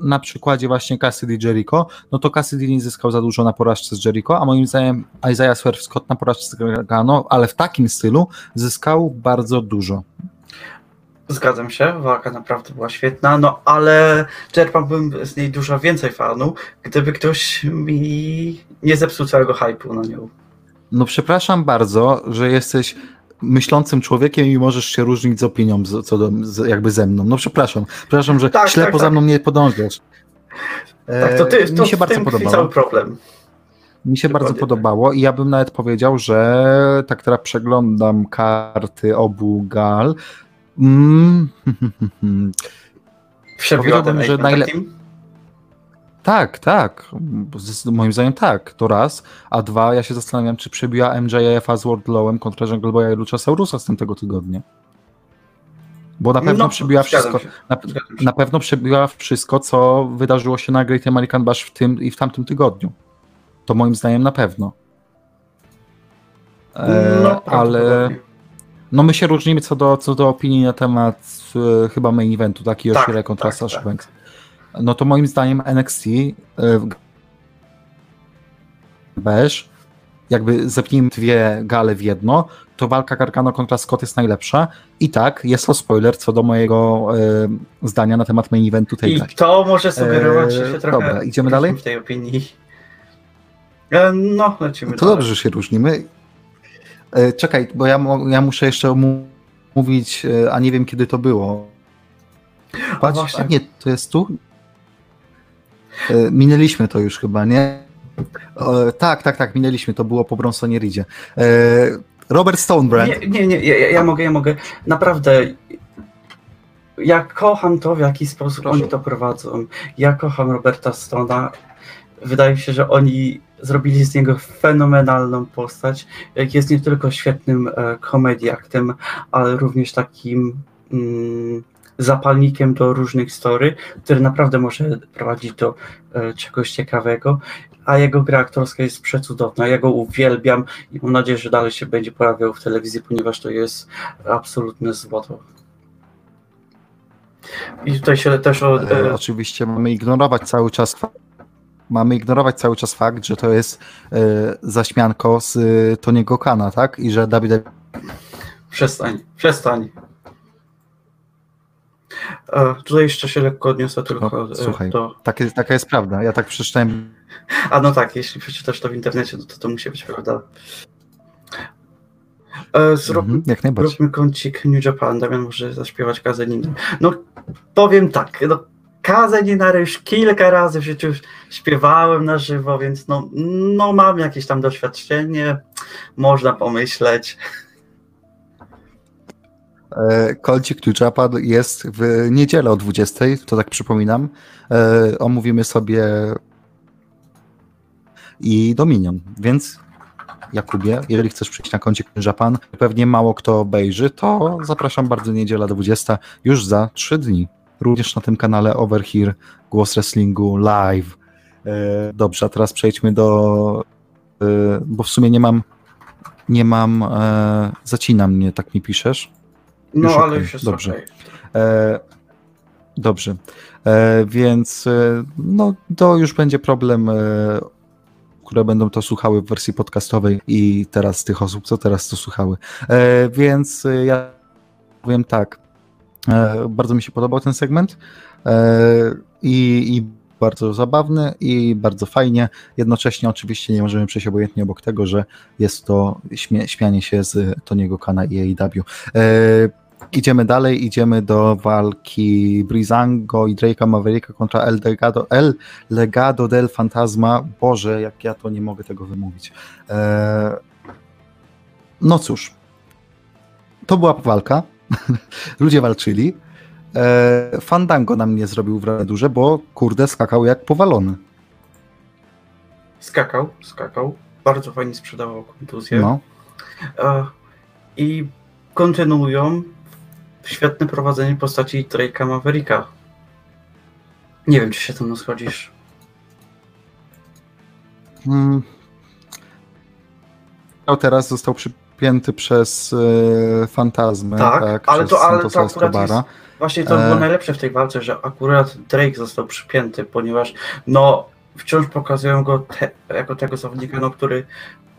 na przykładzie właśnie Cassidy Jericho, no to Cassidy nie zyskał za dużo na porażce z Jericho, a moim zdaniem Isaiah Swerve Scott na porażce z Gargano, ale w takim stylu zyskał bardzo dużo. Zgadzam się, walka naprawdę była świetna, no ale czerpałbym z niej dużo więcej fanów, gdyby ktoś mi nie zepsuł całego hype'u na nią. No przepraszam bardzo, że jesteś myślącym człowiekiem i możesz się różnić z opinią z, co do, z, jakby ze mną. No przepraszam. Przepraszam, że tak, ślepo tak, za tak. mną nie podążasz. Tak, to ty, to mi się bardzo podobało. cały problem. Mi się Dokładnie bardzo podobało i ja bym nawet powiedział, że tak teraz przeglądam karty obu gal. Mm, Powiedziałbym, że najlepiej. Tak, tak. Moim zdaniem tak, to raz. A dwa, ja się zastanawiam, czy przebiła MJF-a z Wardlowem kontra Jungle Boya i Luchasaurusa z tamtego tygodnia. Bo na pewno No, przebiła wszystko. Na, na pewno przebiła wszystko, co wydarzyło się na Great American Bash w tym i w tamtym tygodniu. To moim zdaniem na pewno. E, No, ale no my się różnimy co do, co do opinii na temat e, chyba main eventu, taki Tak, Yoshire kontra tak, Sasha tak. Banks. No to moim zdaniem NXT Bash, jakby zepnijmy dwie gale w jedno, to walka Gargano kontra Scott jest najlepsza. I tak, jest to spoiler co do mojego e, zdania na temat main eventu tej I gali. to może sugerować, że Eee, się trochę dobra, idziemy dalej? w tej opinii. E, No, lecimy To dalej. dobrze, że się różnimy. E, Czekaj, bo ja, ja muszę jeszcze mówić, e, a nie wiem kiedy to było. Patrz, a, właśnie. nie, to jest tu? E, Minęliśmy to już chyba, nie? E, tak, tak, tak, minęliśmy, to było po Bronsonie Ridzie. E, Robert Stonebrand. Nie, nie, nie ja, ja mogę, ja mogę. Naprawdę. Ja kocham to, w jaki sposób Proszę. oni to prowadzą. Ja kocham Roberta Stona. Wydaje mi się, że oni zrobili z niego fenomenalną postać. Jest nie tylko świetnym e, komediaktem, ale również takim mm, zapalnikiem do różnych story, który naprawdę może prowadzić do e, czegoś ciekawego. A jego gra aktorska jest przecudowna. Ja go uwielbiam i mam nadzieję, że dalej się będzie pojawiał w telewizji, ponieważ to jest absolutne złoto. I tutaj się też E, oczywiście mamy ignorować cały czas mamy ignorować cały czas fakt, że to jest e, zaśmianko z e, Tony'ego Kana, tak? I że WWE przestań, przestań. Tutaj jeszcze się lekko odniosę tylko No, słuchaj. do... tak jest, taka jest prawda. Ja tak przeczytałem A no tak, jeśli przeczytasz to w internecie, no to to musi być prawda. E, zrób, mhm, jak najbardziej. Zróbmy kącik New Japan, Damian może zaśpiewać Kazeninę. No powiem tak, no Kazeninę już kilka razy w życiu śpiewałem na żywo, więc no, no mam jakieś tam doświadczenie, można pomyśleć. E, Kolcik Japan jest w niedzielę o 20, to tak przypominam. E, omówimy sobie i Dominion, więc Jakubie, jeżeli chcesz przyjść na kącik Japan, pewnie mało kto obejrzy, to zapraszam bardzo niedziela 20, już za 3 dni. Również na tym kanale Over Here, Głos Wrestlingu live. E, Dobrze, a teraz przejdźmy do, bo w sumie nie mam, nie mam, zacina mnie, tak mi piszesz. No Już ale okej, już jest dobrze. okej. E, dobrze. E, więc e, no, to już będzie problem, e, które będą to słuchały w wersji podcastowej i teraz tych osób, co teraz to słuchały. E, więc e, ja powiem tak. Bardzo mi się podobał ten segment i, i bardzo zabawny i bardzo fajnie. Jednocześnie oczywiście nie możemy przejść obojętnie obok tego, że jest to śmie- śmianie się z Toniego Kana i AEW. E, Idziemy dalej, idziemy do walki Brizango i Drake'a Mavericka kontra El Legado, El Legado del Fantasma. Boże, jak ja to nie mogę tego wymówić. E, no cóż, to była walka. Ludzie walczyli. E, Fandango na mnie zrobił wrażenie duże, bo kurde skakał jak powalony. Skakał, skakał. Bardzo fajnie sprzedawał kontuzję. No. E, I kontynuują świetne prowadzenie postaci Drake'a Mavericka. Nie wiem, czy się ze mną schodzisz. Mm. No teraz został przypięty przez e, fantazmę, Tak, tak, ale to- ale to akurat Escobara. jest- Właśnie to E. było najlepsze w tej walce, że akurat Drake został przypięty, ponieważ no wciąż pokazują go te, jako tego zawodnika, no, który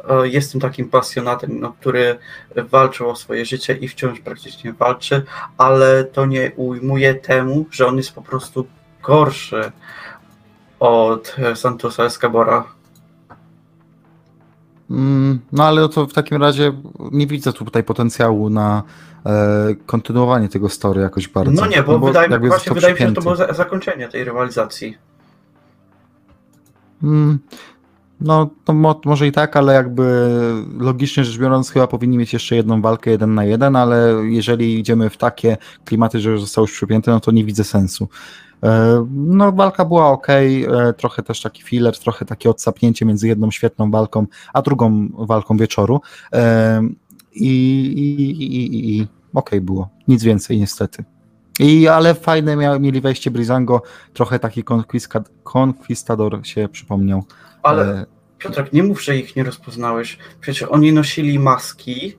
e, jest tym takim pasjonatem, no, który walczył o swoje życie i wciąż praktycznie walczy, ale to nie ujmuje temu, że on jest po prostu gorszy od Santosa Escabora. Mm, No ale to w takim razie nie widzę tutaj potencjału na e, kontynuowanie tego story jakoś bardzo. No nie, bo, wydaje, jakby właśnie został wydaje mi się, że to było za, zakończenie tej rywalizacji. Mm, No, to mo, może i tak, ale jakby logicznie rzecz biorąc, chyba powinni mieć jeszcze jedną walkę jeden na jeden, ale jeżeli idziemy w takie klimaty, że został już przypięty, no to nie widzę sensu. E, No, walka była ok, trochę też taki filler, trochę takie odsapnięcie między jedną świetną walką, a drugą walką wieczoru. E, I, i, i, i, okej było. Nic więcej, niestety. I, ale fajne mia, mieli wejście Brizango, trochę taki konkwista, konkwistador się przypomniał. Ale E, Piotrek, nie mów, że ich nie rozpoznałeś. Przecież oni nosili maski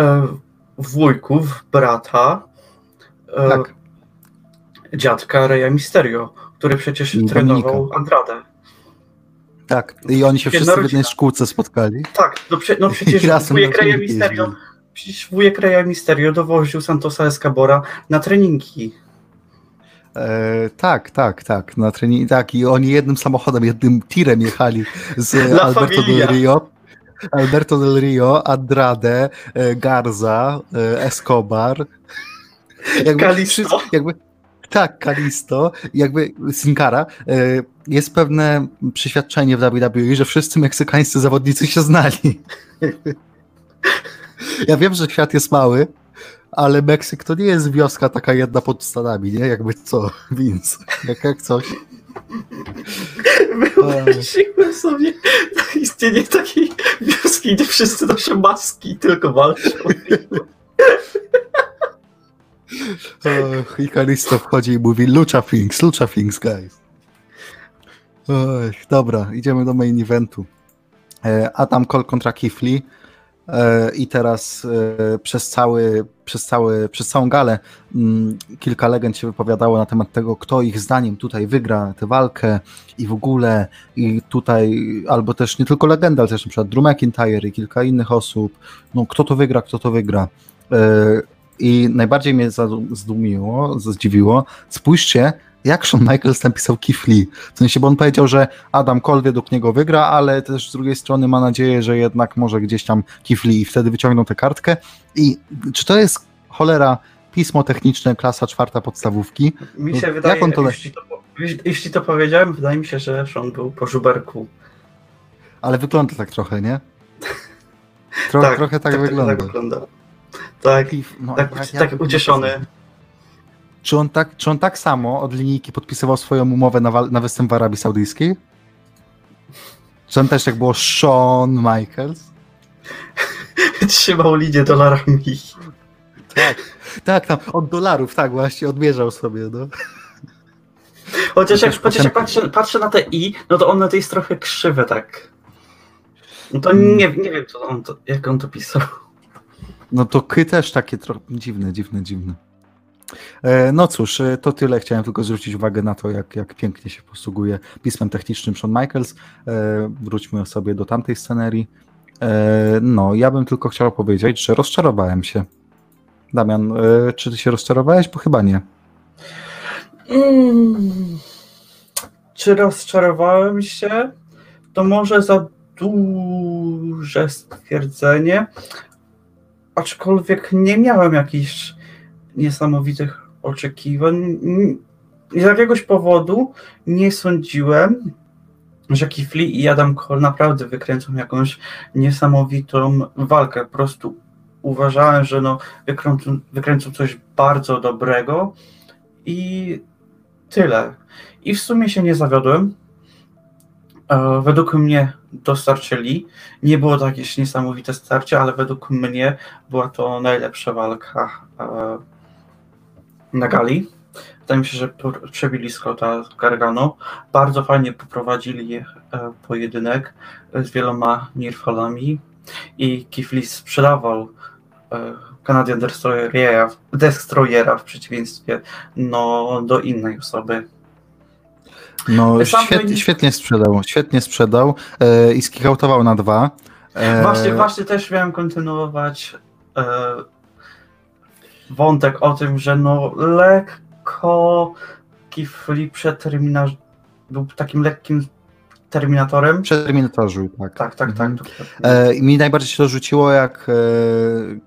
e, wujków, brata, e, tak, dziadka Reya Mysterio, który przecież I trenował Dominika. Andrade. tak. I oni się Jedna wszyscy w jednej szkółce spotkali. Tak, no, no przecież wujek Mysterio, jeździli. przecież wujek Reya Mysterio dowoził Santosa Escabora na treningi. E, tak, tak, tak. Na trening, tak. I oni jednym samochodem, jednym tirem jechali z La Alberto Familia. del Rio. Alberto del Rio, Andrade, e, Garza, e, Escobar. Jakby Kalisto. Jakby, tak, Kalisto, jakby Sin Cara. E, jest pewne przeświadczenie w WWE, że wszyscy meksykańscy zawodnicy się znali. Ja wiem, że świat jest mały, ale Meksyk to nie jest wioska taka jedna pod Stanami, nie? Jakby co, Vince, jak, jak coś. Wyobraziłem sobie istnienie takiej wioski, gdzie wszyscy noszą maski i tylko walczą. Och, I Kalisto wchodzi i mówi Lucha Things, Lucha Things, guys. Oj, dobra, idziemy do main eventu. E, Adam Cole kontra Kifli. E, I teraz e, przez, cały, przez, cały, przez całą galę mm, kilka legend się wypowiadało na temat tego, kto ich zdaniem tutaj wygra tę walkę i w ogóle i tutaj, albo też nie tylko legenda, ale też przykład Drew McIntyre i kilka innych osób, no kto to wygra, kto to wygra. E, I najbardziej mnie zdumiło, zdziwiło, spójrzcie, jak Shawn Michaels napisał Keith Lee. W sensie, bo on powiedział, że Adam Cole według niego wygra, ale też z drugiej strony ma nadzieję, że jednak może gdzieś tam Keith Lee i wtedy wyciągną tę kartkę. I czy to jest cholera pismo techniczne klasa czwarta podstawówki? Mi No, się jak wydaje, on to- jeśli, to, jeśli- to powiedziałem, wydaje mi się, że Sean był po żuberku. Ale wygląda tak trochę, nie? Tro, trochę tak, wygląda. Tak, wygląda. tak, no, tak, jak- tak jak- ucieszony. Czy on, tak, czy on tak samo od linijki podpisywał swoją umowę na, na występ w Arabii Saudyjskiej? Czy on też jak było Shawn Michaels? Trzymał linię dolarami. Tak, tak, tam od dolarów, tak, właśnie odmierzał sobie, no. Chociaż jak, chociaż jak patrzę, patrzę na te i, no to one to jest trochę krzywe tak. No to Mm. nie, nie wiem, co on to, jak on to pisał. No to ky też takie trochę dziwne, dziwne, dziwne. E, No cóż, e, to tyle. Chciałem tylko zwrócić uwagę na to, jak, jak pięknie się posługuje pismem technicznym Shawn Michaels. E, Wróćmy sobie do tamtej scenerii. No, ja bym tylko chciał powiedzieć, że rozczarowałem się. Damian, czy ty się rozczarowałeś? Bo chyba nie. Mm. Czy rozczarowałem się? To może za duże stwierdzenie. Aczkolwiek nie miałem jakichś niesamowitych oczekiwań. Z jakiegoś powodu nie sądziłem, że Kifli i Adam Cole naprawdę wykręcą jakąś niesamowitą walkę. Po prostu uważałem, że no, wykręcą, wykręcą coś bardzo dobrego i tyle. I w sumie się nie zawiodłem. E, Według mnie dostarczyli. Nie było to jakieś niesamowite starcie, ale według mnie była to najlepsza walka e, na gali. Wydaje mi się, że przebili Scotta Gargano. Bardzo fajnie poprowadzili e, pojedynek e, z wieloma nirfalami i Kifli sprzedawał e, Canadian Destroyera, Destroyera w przeciwieństwie no, do innej osoby. No, świetnie, świetnie sprzedał, świetnie sprzedał e, i skikautował na dwa. E, Właśnie, właśnie też miałem kontynuować e, wątek o tym, że no lekko Kifli przed terminarz był takim lekkim terminatorem. Przed Terminatorzu, tak. Tak, tak, tak. Mhm. E, mi najbardziej się to rzuciło, jak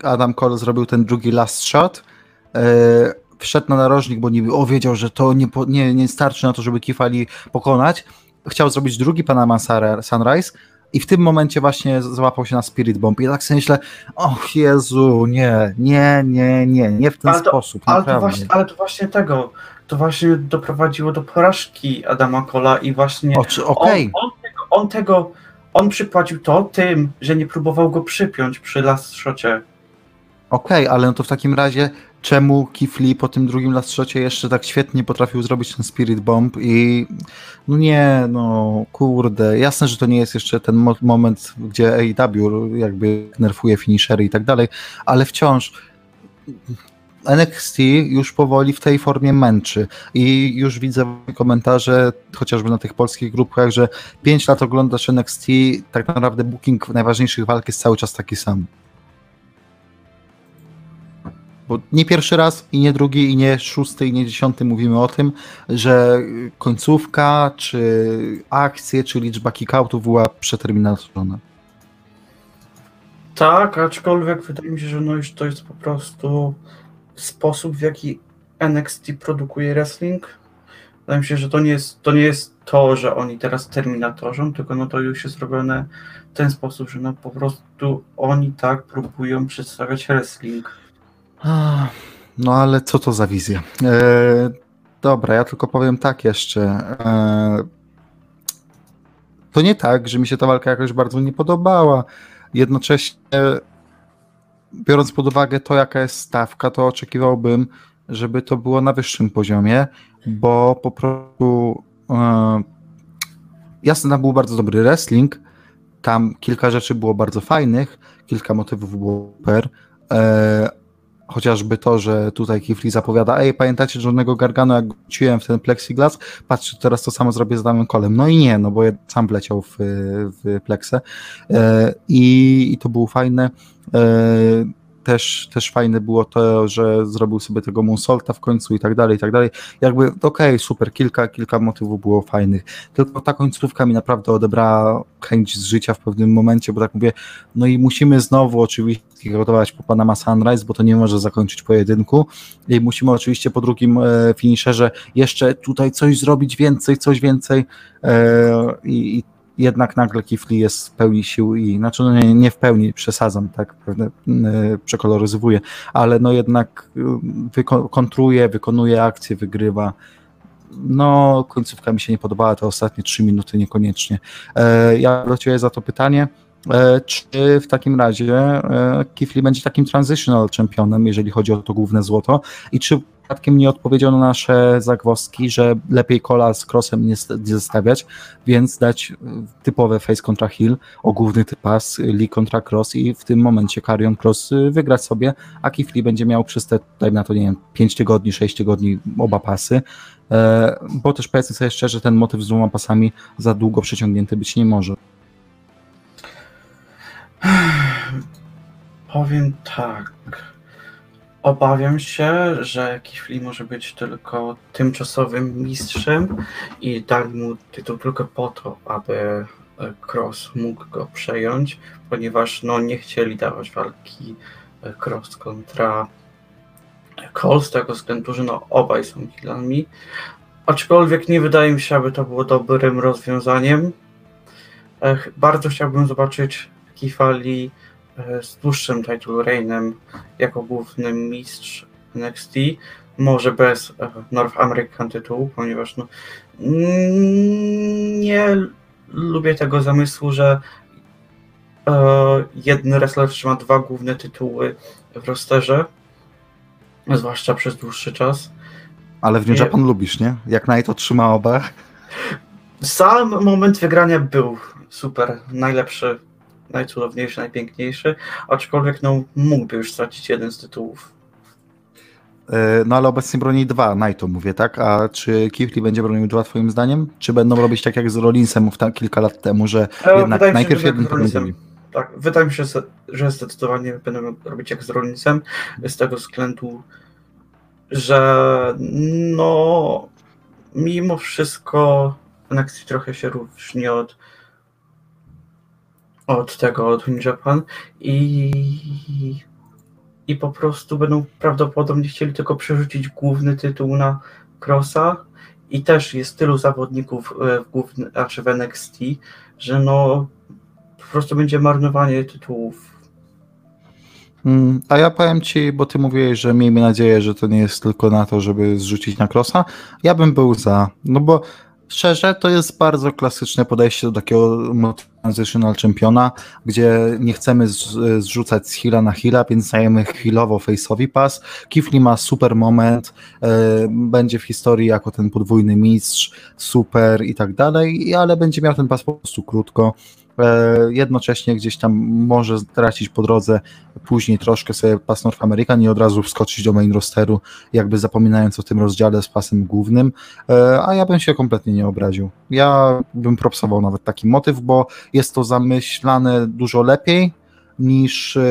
e, Adam Cole zrobił ten drugi last shot. E, wszedł na narożnik, bo niby o, wiedział, że to nie, nie, nie starczy na to, żeby Kifali pokonać. Chciał zrobić drugi Panama Sunrise i w tym momencie właśnie złapał się na Spirit Bomb. I tak sobie myślę, och Jezu, nie, nie, nie, nie, nie w ten Ale to- sposób, ale, to właśnie, ale to właśnie tego, to właśnie doprowadziło do porażki Adama Cola i właśnie O, czy- Okej, on, on, tego, on tego, on przypłacił to tym, że nie próbował go przypiąć przy last shocie. Okej, ale no to w takim razie czemu Kifli po tym drugim lastrocie jeszcze tak świetnie potrafił zrobić ten Spirit Bomb i no nie, no kurde, jasne, że to nie jest jeszcze ten mo moment, gdzie AEW jakby nerfuje finishery i tak dalej, ale wciąż NXT już powoli w tej formie męczy i już widzę komentarze, chociażby na tych polskich grupach, że 5 lat oglądasz NXT, tak naprawdę booking najważniejszych walk jest cały czas taki sam. Bo nie pierwszy raz i nie drugi i nie szósty i nie dziesiąty mówimy o tym, że końcówka, czy akcje, czy liczba kickoutów była przeterminowana. Tak, aczkolwiek wydaje mi się, że no już to jest po prostu sposób, w jaki NXT produkuje wrestling. Wydaje mi się, że to nie jest to, nie jest to że oni teraz terminatorzą, tylko no to już jest robione w ten sposób, że no po prostu oni tak próbują przedstawiać wrestling. No ale co to za wizja? E, dobra, ja tylko powiem tak jeszcze. E, to nie tak, że mi się ta walka jakoś bardzo nie podobała. Jednocześnie, biorąc pod uwagę to, jaka jest stawka, to oczekiwałbym, żeby to było na wyższym poziomie, bo po prostu e, jasne, tam był bardzo dobry wrestling, tam kilka rzeczy było bardzo fajnych, kilka motywów było super, e, chociażby to, że tutaj Kifli zapowiada, ej, pamiętacie żadnego Gargano, jak wróciłem w ten plexiglas? Patrzcie, teraz to samo zrobię z Damem Kolem. No i nie, no bo ja sam wleciał w, w pleksę e, i, i to było fajne. E, też, też fajne było to, że zrobił sobie tego Moonsolta w końcu i tak dalej, i tak dalej. Jakby, okej, okay, super, kilka, kilka motywów było fajnych, tylko ta końcówka mi naprawdę odebrała chęć z życia w pewnym momencie, bo tak mówię, no i musimy znowu oczywiście gotować po Panama Sunrise, bo to nie może zakończyć pojedynku. I musimy oczywiście po drugim e, finisherze jeszcze tutaj coś zrobić więcej, coś więcej. E, i, i jednak nagle Kifli jest w pełni sił i, znaczy no nie, nie w pełni, przesadzam, tak, pewne, yy, przekoloryzowuję, ale no jednak yy, wyko kontruje, wykonuje akcje, wygrywa. No, końcówka mi się nie podobała, te ostatnie trzy minuty niekoniecznie. E, ja do za to pytanie. E, czy w takim razie e, Kifli będzie takim transitional championem, jeżeli chodzi o to główne złoto? I czy przypadkiem nie odpowiedział na nasze zagwozdki, że lepiej kola z crossem nie, zestawiać, więc dać e, typowe face kontra hill o główny typas, Lee kontra cross i w tym momencie Carrion Cross wygrać sobie, a Kifli będzie miał przez te, dajmy na to, nie wiem, 5 tygodni, 6 tygodni oba pasy, bo też powiedzmy sobie szczerze, ten motyw z dwoma pasami za długo przeciągnięty być nie może. Powiem tak. Obawiam się, że Kifli może być tylko tymczasowym mistrzem i dali mu tytuł tylko po to, aby e, Cross mógł go przejąć, ponieważ no, nie chcieli dawać walki e, Cross kontra Cole z tego względu, że no, obaj są healami. Aczkolwiek nie wydaje mi się, aby to było dobrym rozwiązaniem. Bardzo chciałbym zobaczyć Kifali e, z dłuższym title reignem jako główny mistrz NXT, może bez e, North American tytułu, ponieważ no, nie lubię tego zamysłu, że e, jeden wrestler trzyma dwa główne tytuły w rosterze, zwłaszcza przez dłuższy czas. Ale w New Japan lubisz, nie? Jak to trzyma oba. Sam moment wygrania był super, najlepszy najcudowniejszy, najpiękniejszy, aczkolwiek no, mógłby już stracić jeden z tytułów. E, no ale obecnie broni dwa, Naito mówię, tak? A czy Kifli będzie bronił dwa twoim zdaniem? Czy będą robić tak jak z Rollinsem kilka lat temu, że e, jednak się, najpierw jeden, potem Tak, wydaje mi się, że zdecydowanie będą robić jak z Rollinsem, z tego względu, że no mimo wszystko NXT trochę się różni od od tego, od Win Japan i, i po prostu będą prawdopodobnie chcieli tylko przerzucić główny tytuł na Crossa i też jest tylu zawodników e, w, główny, znaczy w NXT, że no po prostu będzie marnowanie tytułów. Mm, a ja powiem Ci, bo Ty mówiłeś, że miejmy nadzieję, że to nie jest tylko na to, żeby zrzucić na Crossa. Ja bym był za, no bo Szczerze, to jest bardzo klasyczne podejście do takiego transitional championa, gdzie nie chcemy z, zrzucać z heala na heala, więc dajemy chwilowo face'owi pas. Kifli ma super moment, e, będzie w historii jako ten podwójny mistrz, super i tak dalej, ale będzie miał ten pas po prostu krótko. E, jednocześnie gdzieś tam może stracić po drodze później troszkę sobie pas North American i od razu wskoczyć do main rosteru, jakby zapominając o tym rozdziale z pasem głównym, e, a ja bym się kompletnie nie obraził. Ja bym propsował nawet taki motyw, bo jest to zamyślane dużo lepiej niż e,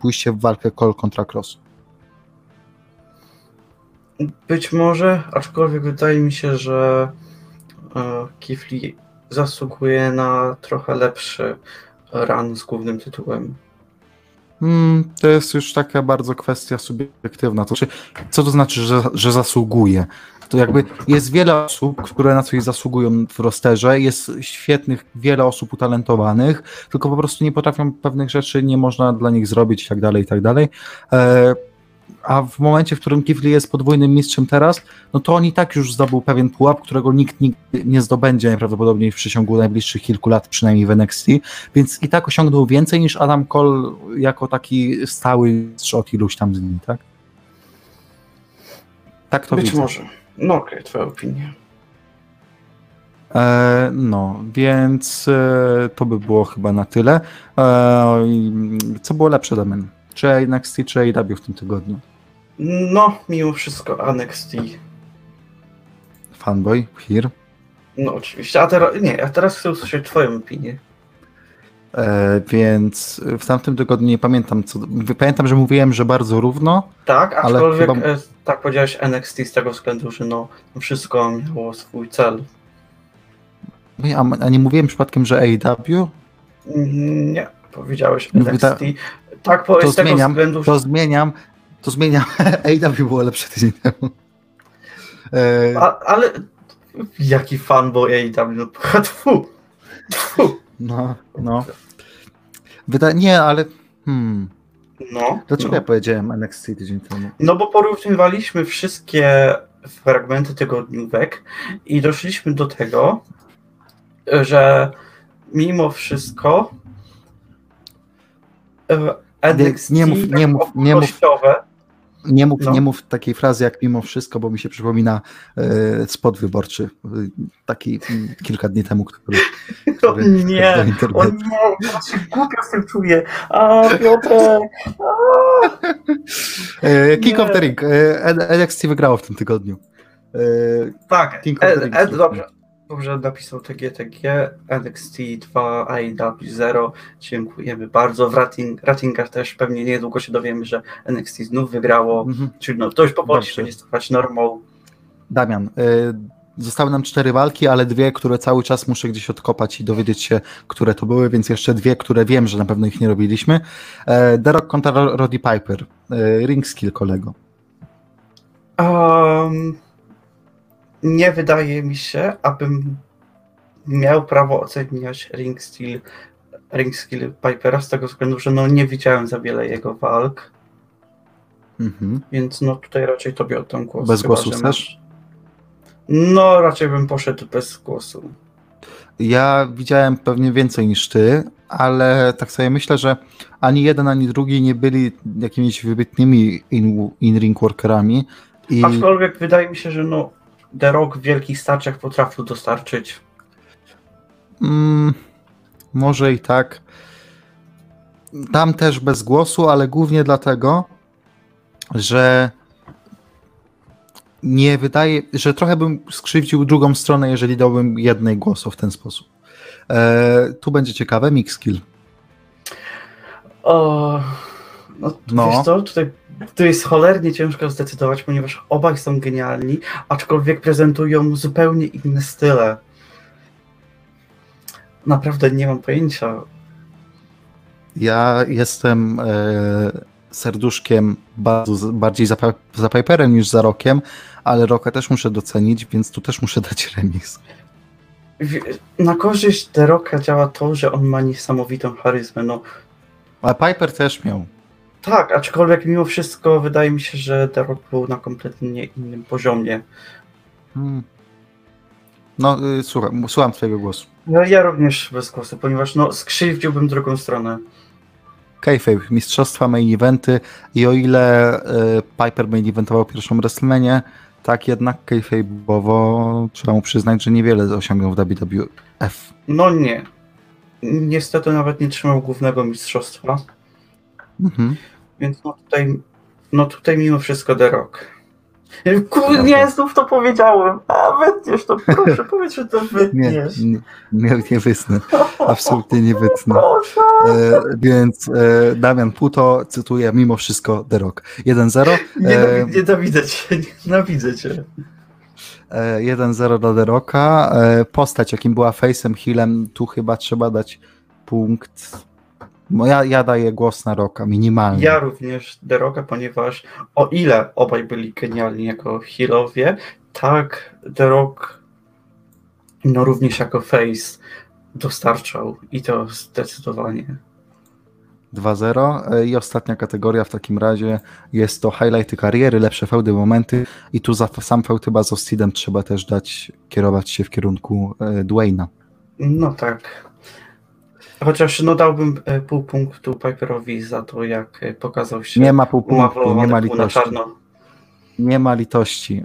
pójście w walkę Call kontra Cross. Być może, aczkolwiek wydaje mi się, że Kifli zasługuje na trochę lepszy run z głównym tytułem. Hmm, to jest już taka bardzo kwestia subiektywna. To znaczy, co to znaczy, że, że zasługuje? To jakby jest wiele osób, które na coś zasługują w rosterze, jest świetnych, wiele osób utalentowanych, tylko po prostu nie potrafią pewnych rzeczy, nie można dla nich zrobić i tak dalej, i tak dalej. E, a w momencie, w którym Kifli jest podwójnym mistrzem teraz, no to on i tak już zdobył pewien pułap, którego nikt nigdy nie zdobędzie najprawdopodobniej w przeciągu najbliższych kilku lat, przynajmniej w NXT, więc i tak osiągnął więcej niż Adam Cole jako taki stały mistrz od iluś tam dni, tak? Tak to Być widzę. może. No okej, okay, twoja opinia. E, no, więc e, to by było chyba na tyle. E, co było lepsze, Damian? Czy NXT, czy AEW w tym tygodniu? No, mimo wszystko NXT. Fanboy, here. No oczywiście, a teraz nie, a teraz chcę usłyszeć twoją opinię. E, więc w tamtym tygodniu nie pamiętam co. Pamiętam, że mówiłem, że bardzo równo. Tak, aczkolwiek chyba... E, tak powiedziałeś NXT z tego względu, że no, wszystko miało swój cel. A, a nie mówiłem przypadkiem, że AEW? Nie, powiedziałeś NXT. Tak, po, to z zmieniam, tego względu... To zmieniam, to zmieniam. AW było lepsze tydzień temu. E... A, ale jaki fanboy AW, no tfu, tfu. No, no. Wyda... Nie, ale hmm. No. Dlaczego no. ja powiedziałem NXT tydzień temu? No bo porównywaliśmy wszystkie fragmenty tygodniówek i doszliśmy do tego, że mimo wszystko e, NXT nie mów, nie mów, nie mów, nie mów, no. nie mów takiej frazy jak mimo wszystko, bo mi się przypomina e, spot wyborczy, taki kilka dni temu, który... który nie, o nie, ja się głupio z tym czuję. A, Piotrek! E, King nie. of the Ring. E, NXT wygrało w tym tygodniu. E, tak, King of the Ring. dobrze że napisał TGTG, NXT 2, AEW 0. Dziękujemy bardzo. W rating, ratingach też pewnie niedługo się dowiemy, że NXT znów wygrało. Mhm. Czyli no, to już powoli będzie stawać normą. Damian, y, zostały nam cztery walki, ale dwie, które cały czas muszę gdzieś odkopać i dowiedzieć się, które to były, więc jeszcze dwie, które wiem, że na pewno ich nie robiliśmy. E, Rock kontra Roddy Piper. E, ring skill kolego. Um, nie wydaje mi się, abym miał prawo oceniać ring skill, ring skill Pipera z tego względu, że no nie widziałem za wiele jego walk. Mhm. Więc no tutaj raczej tobie oddam głos. Bez głosu też? Masz... No raczej bym poszedł bez głosu. Ja widziałem pewnie więcej niż ty, ale tak sobie myślę, że ani jeden, ani drugi nie byli jakimiś wybitnymi in-ring in workerami. I... Aczkolwiek wydaje mi się, że no The Rock w wielkich starciach potrafił dostarczyć? Mm, może i tak. Tam też bez głosu, ale głównie dlatego, że nie wydaje, że trochę bym skrzywdził drugą stronę, jeżeli dałbym jednej głosu w ten sposób. E, tu będzie ciekawe, mix skill. O, no, no. Wiesz co, tutaj to jest cholernie ciężko zdecydować, ponieważ obaj są genialni, aczkolwiek prezentują zupełnie inne style. Naprawdę nie mam pojęcia. Ja jestem e, serduszkiem bardzo, bardziej za, za Piperem niż za Rokiem, ale Roka też muszę docenić, więc tu też muszę dać remis. Na korzyść The Rocka działa to, że on ma niesamowitą charyzmę. No. A Piper też miał. Tak, aczkolwiek mimo wszystko wydaje mi się, że The Rock był na kompletnie innym poziomie. Hmm. No, y, słucham, słucham twojego głosu. No, ja również bez głosu, ponieważ no, skrzywdziłbym drugą stronę. Kayfabe, mistrzostwa, main eventy i o ile y, Piper main eventował pierwszą WrestleManię, tak jednak kayfabe'owo trzeba mu przyznać, że niewiele osiągnął w WWF. No nie. Niestety nawet nie trzymał głównego mistrzostwa, Mhm. Więc no tutaj, no tutaj mimo wszystko The Rock. Kurde, nie, znów to powiedziałem. A wytniesz to, proszę, powiedz, że to Nie, wytniesz. nie, nie, nie wytnę. Absolutnie nie wytnę. E, więc e, Damian Puto cytuje mimo wszystko The Rock. 1-0. Nie, E, nienawidzę cię, nienawidzę cię. E, 1-0 dla The Rocka. E, Postać, jakim była Face'em, Healem, tu chyba trzeba dać punkt. No ja, ja daję głos na Rocka, minimalnie. Ja również The Rocka, ponieważ o ile obaj byli genialni jako healowie, tak The Rock no również jako face dostarczał i to zdecydowanie. 2-0. E, I ostatnia kategoria w takim razie jest to highlighty kariery, lepsze fełdy, momenty. I tu za sam fełd chyba z Ostidem trzeba też dać, kierować się w kierunku e, Dwayna. No tak. Chociaż no dałbym e, pół punktu Piperowi za to, jak e, pokazał się Nie ma pół punktu, nie ma litości. Nie ma litości.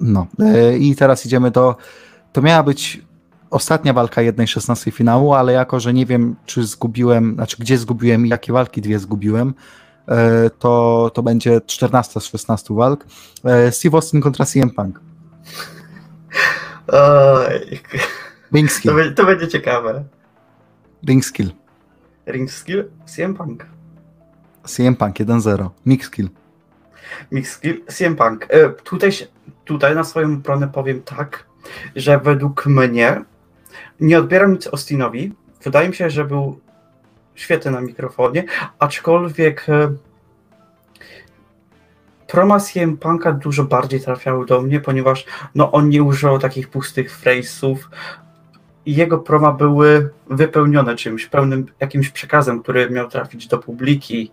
No. E, I teraz idziemy do. To miała być ostatnia walka 1-16 finału, ale jako, że nie wiem, czy zgubiłem, znaczy gdzie zgubiłem i jakie walki dwie zgubiłem, to, to będzie 14 z 16 walk. Steve Austin kontra CM Punk. Oj, Ring to, skill. będzie, to będzie ciekawe. Ring skill. Ring skill, CM Punk. CM Punk 1-0. Mix skill. Mix skill, CM Punk. E, tutaj, się- tutaj na swoją obronę powiem tak, że według mnie nie odbieram nic Austinowi. Wydaje mi się, że był świetny na mikrofonie, aczkolwiek e, proma CM Punka dużo bardziej trafiały do mnie, ponieważ no, on nie używał takich pustych phrase'ów. I Jego proma były wypełnione czymś, pełnym jakimś przekazem, który miał trafić do publiki.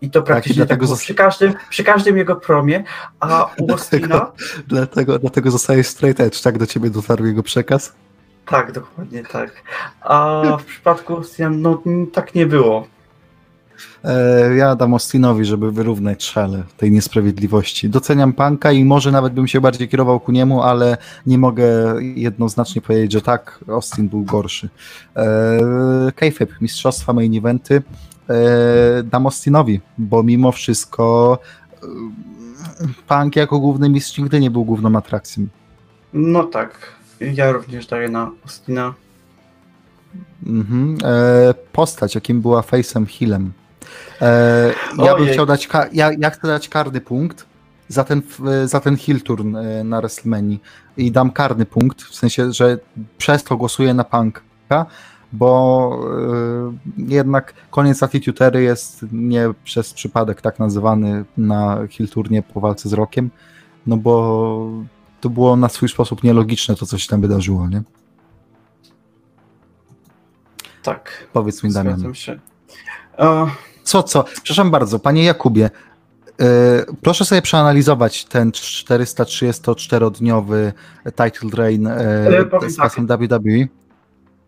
I to praktycznie tak, dlatego było przy, każdym, przy każdym jego promie, a u Austina... Dlatego, dlatego zostaje straight edge, tak do ciebie dotarł jego przekaz? Tak, dokładnie tak. A w przypadku Austina, no tak nie było. E, Ja dam Austinowi, żeby wyrównać szale tej niesprawiedliwości. Doceniam Panka i może nawet bym się bardziej kierował ku niemu, ale nie mogę jednoznacznie powiedzieć, że tak, Austin był gorszy. E, Kayfabe, mistrzostwa, main eventy. E, dam Austinowi, bo mimo wszystko Punk jako główny mistrz nigdy nie był główną atrakcją. No tak, ja również daję na Austina. Mhm. E, postać, jakim była Face'em Hillem. E, ja bym chciał dać, ja, ja chcę dać karny punkt za ten, za ten Hill turn e, na WrestleMania i dam karny punkt, w sensie, że przez to głosuję na Punka, bo e, jednak koniec Attitude Ery jest nie przez przypadek tak nazywany na Hill turnie po walce z Rokiem, no bo to było na swój sposób nielogiczne to, co się tam wydarzyło, nie? Tak, Powiedz mi, Damian. się. E, Co, co? Przepraszam bardzo, panie Jakubie. Yy, proszę sobie przeanalizować ten 434-dniowy title drain yy, powiem z tak. pasem WWE.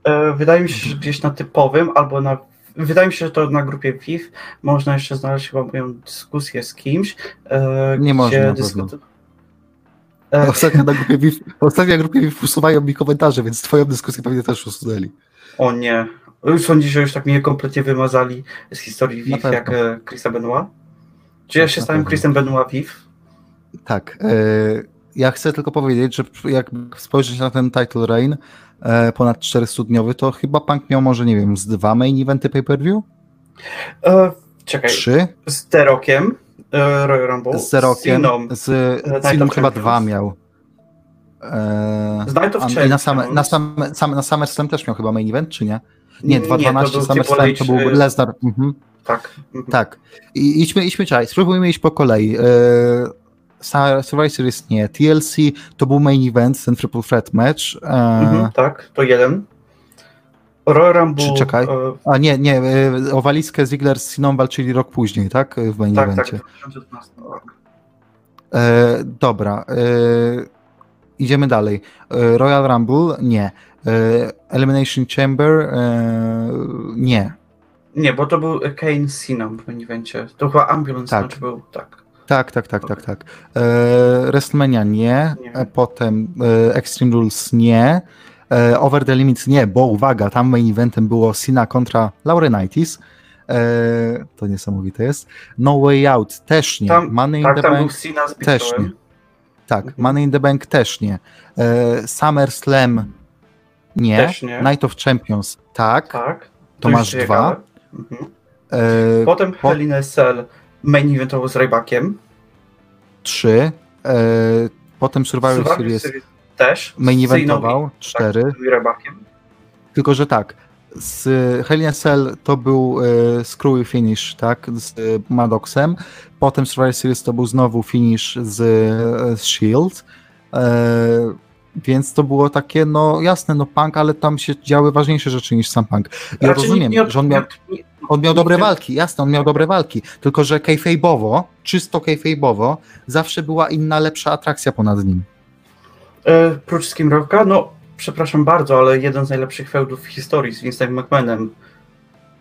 e, wydaje mi się, że gdzieś na typowym albo na. Wydaje mi się, że to na grupie WIF można jeszcze znaleźć chyba moją dyskusję z kimś. E, Nie można, dyskutu- E, Ostatnio na grupie WIF, ostatnio na grupie WIF usuwają mi komentarze, więc twoją dyskusję pewnie też usunęli. O nie. Sądzisz, że już tak mnie kompletnie wymazali z historii pewno. jak e, Chrisa Benoit? Czy ja Tak, się na stałem. Chrisem Benoit WIF? Tak. yy, ja chcę tylko powiedzieć, że jak spojrzeć na ten title reign yy, ponad 400-dniowy, to chyba Punk miał może, nie wiem, z dwa main eventy pay-per-view? E, czekaj, Trzy? z Terokiem, e, Royal Rumble, z Zerokiem, Siną, z Siną of chyba dwa miał. Eee, z Night of a- Champions. I na, same, na, sam, sam, na SummerSlam też miał chyba main event, czy nie? Nie, to 2.12 był SummerSlam Triple to był e, Lesnar. Mhm, Tak. mhm. tak. I idźmy, idźmy czekaj, spróbujmy iść po kolei. Sa- Survivor Series nie, TLC to był main event, ten Triple Threat match. Eee, Mhm, tak, to jeden. Royal Rumble. Czy czekaj? E, A nie, nie, e, o walizkę Ziggler z Siną walczyli rok później, tak? W main tak, tak, evencie. w 2012 roku. E, dobra. E, idziemy dalej. E, Royal Rumble? Nie. E, Elimination Chamber? E, nie. Nie, bo to był Kane Cena w main evencie. To chyba Ambulance Tak. match był, tak. Tak, tak, tak, tak, tak. E, WrestleMania nie. Nie. E, potem e, Extreme Rules nie. E, Over the Limit nie, bo uwaga, tam main eventem było Cena kontra Laurinaitis. E, to niesamowite jest. No Way Out też nie. Tam- Money in Tak, the tam był Bank z też nie. Tak, Mhm. Money in the Bank też nie. E, SummerSlam nie. Też nie. Night of Champions tak. Tak. To już masz dwa. Mhm. E, Potem po- Hell in a Cell main eventowo z Rybackiem. trzy. E, potem Survivor Series Series też. main eventował cztery. i Rybakiem. Tylko, że tak. Z Hell in a Cell to był e, screwy finish, tak? Z e, Maddoxem. Potem Survivor Series to był znowu finish z, e, z Shield. E, więc to było takie, no jasne, no punk, ale tam się działy ważniejsze rzeczy niż sam punk. Ja Raczej rozumiem, nie że on miał, on miał dobre walki, jasne, on miał dobre walki, tylko że kayfabe'owo, czysto kayfabe'owo, zawsze była inna, lepsza atrakcja ponad nim. E, prócz Skim Rocka, no przepraszam bardzo, ale jeden z najlepszych feudów w historii z Vince'em McMahonem.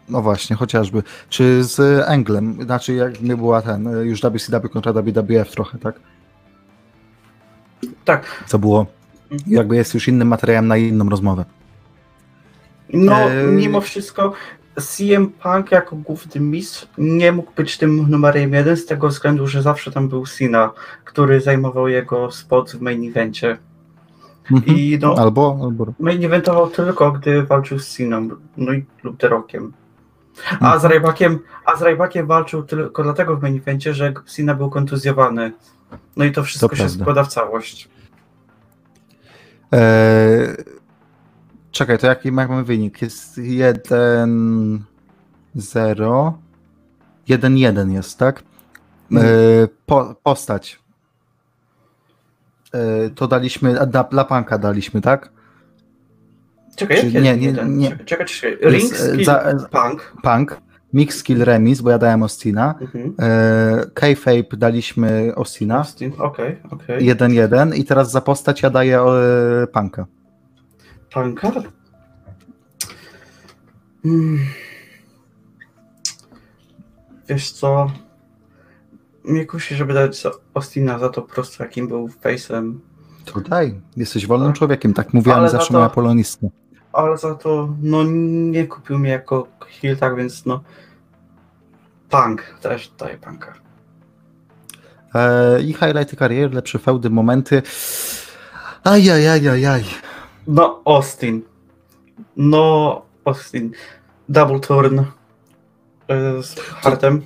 No właśnie, chociażby. Czy z Englem, znaczy jak nie była ten, już WCW kontra WWF trochę, tak? Tak. Co było. Jakby jest już innym materiałem na inną rozmowę. No, Eee. mimo wszystko CM Punk jako główny mistrz nie mógł być tym numerem jeden z tego względu, że zawsze tam był Cena, który zajmował jego spot w main evencie. Mhm. I no, Albo, albo. main eventował tylko, gdy walczył z Ceną, no i lub The Rockiem. A Mhm. z Rybakiem, a z Rybakiem walczył tylko dlatego w main evencie, że Cena był kontuzjowany. No i to wszystko To się prawda. składa w całość. Eee, czekaj, to jaki mamy wynik? Jest 1 0 1 1 jest, tak? Eee, po, postać. Eee, to daliśmy, dla, dla Panka daliśmy, tak? Czekaj, Czy jak nie, nie, nie, nie. Czekaj, czekaj, czekaj. Ring, Jest, e, za- punk. Punk, Mix Skill Remis, bo ja dałem Ostina. Mhm. E, K-Fape daliśmy Ostina. Austin, okej, okej. 1-1 i teraz za postać ja daję e, Punka. Punka? Hmm. Wiesz co? Mnie kusi, żeby dać za Austina za to po prostu, jakim był face'em. To daj, jesteś wolnym Tak. człowiekiem, tak mówiła mi za zawsze to- moja polonistka. Ale za to, no nie kupił mnie jako heel, tak więc no... Punk, też daję Punka. E, I highlighty kariery, lepsze feudy, momenty. Ajajajajaj. No, Austin. No, Austin. Double turn y, z Hartem.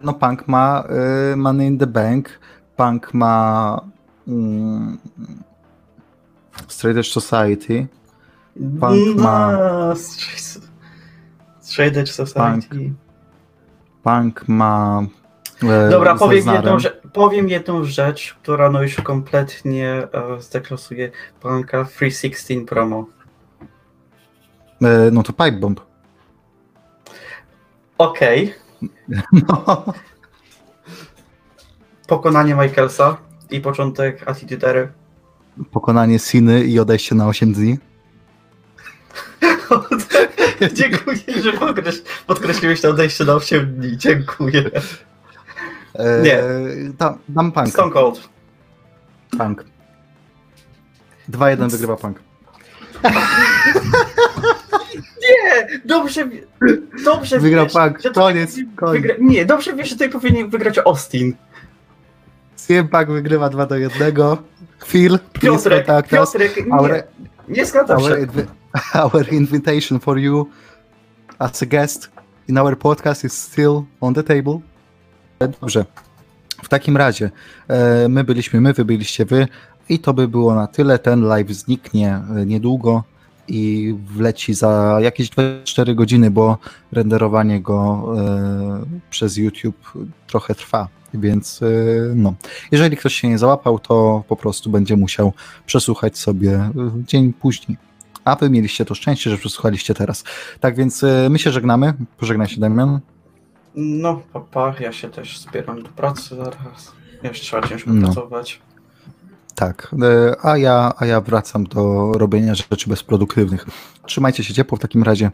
No Punk ma y, Money in the Bank, Punk ma mm, Straight Society, Punk ma- Edge Society. Punk ma e, Dobra, powiem jedną, rzecz, powiem jedną rzecz, która no już kompletnie e, zdeklasuje Punka 316 promo. E, no to Pipe Bomb. Okej, No. pokonanie Michaelsa i początek Attitude. Pokonanie Siny i odejście na 8 dni. Dziękuję, że podkreś podkreśliłeś to odejście na 8 dni. Dziękuję. E, Nie. Da, dam Punk. Stone Cold. Punk. 2-1 wygrywa Punk. Nie! Dobrze, dobrze Wygrał wiesz, Punk. że Koniec, powinien koniec. Wygra... Nie, dobrze wiesz, że tutaj powinien wygrać Austin. CM Punk wygrywa 2 do 1. Phil, Piotrek. Piotrek, nie, nie zgadzam się. our invitation for you as a guest in our podcast is still on the table. Dobrze. W takim razie e, my byliśmy my, wy byliście wy i to by było na tyle. Ten live zniknie e, niedługo i wleci za jakieś 24 godziny, bo renderowanie go e, przez YouTube trochę trwa. Więc e, no, jeżeli ktoś się nie załapał, to po prostu będzie musiał przesłuchać sobie e, dzień później. A wy mieliście to szczęście, że przesłuchaliście teraz. Tak więc e, my się żegnamy. Pożegnaj się, Damian. No, papa, ja się też zbieram do pracy zaraz. Jeszcze trzeba ciężko No. pracować. Tak, e, a ja, a ja wracam do robienia rzeczy bezproduktywnych. Trzymajcie się ciepło w takim razie.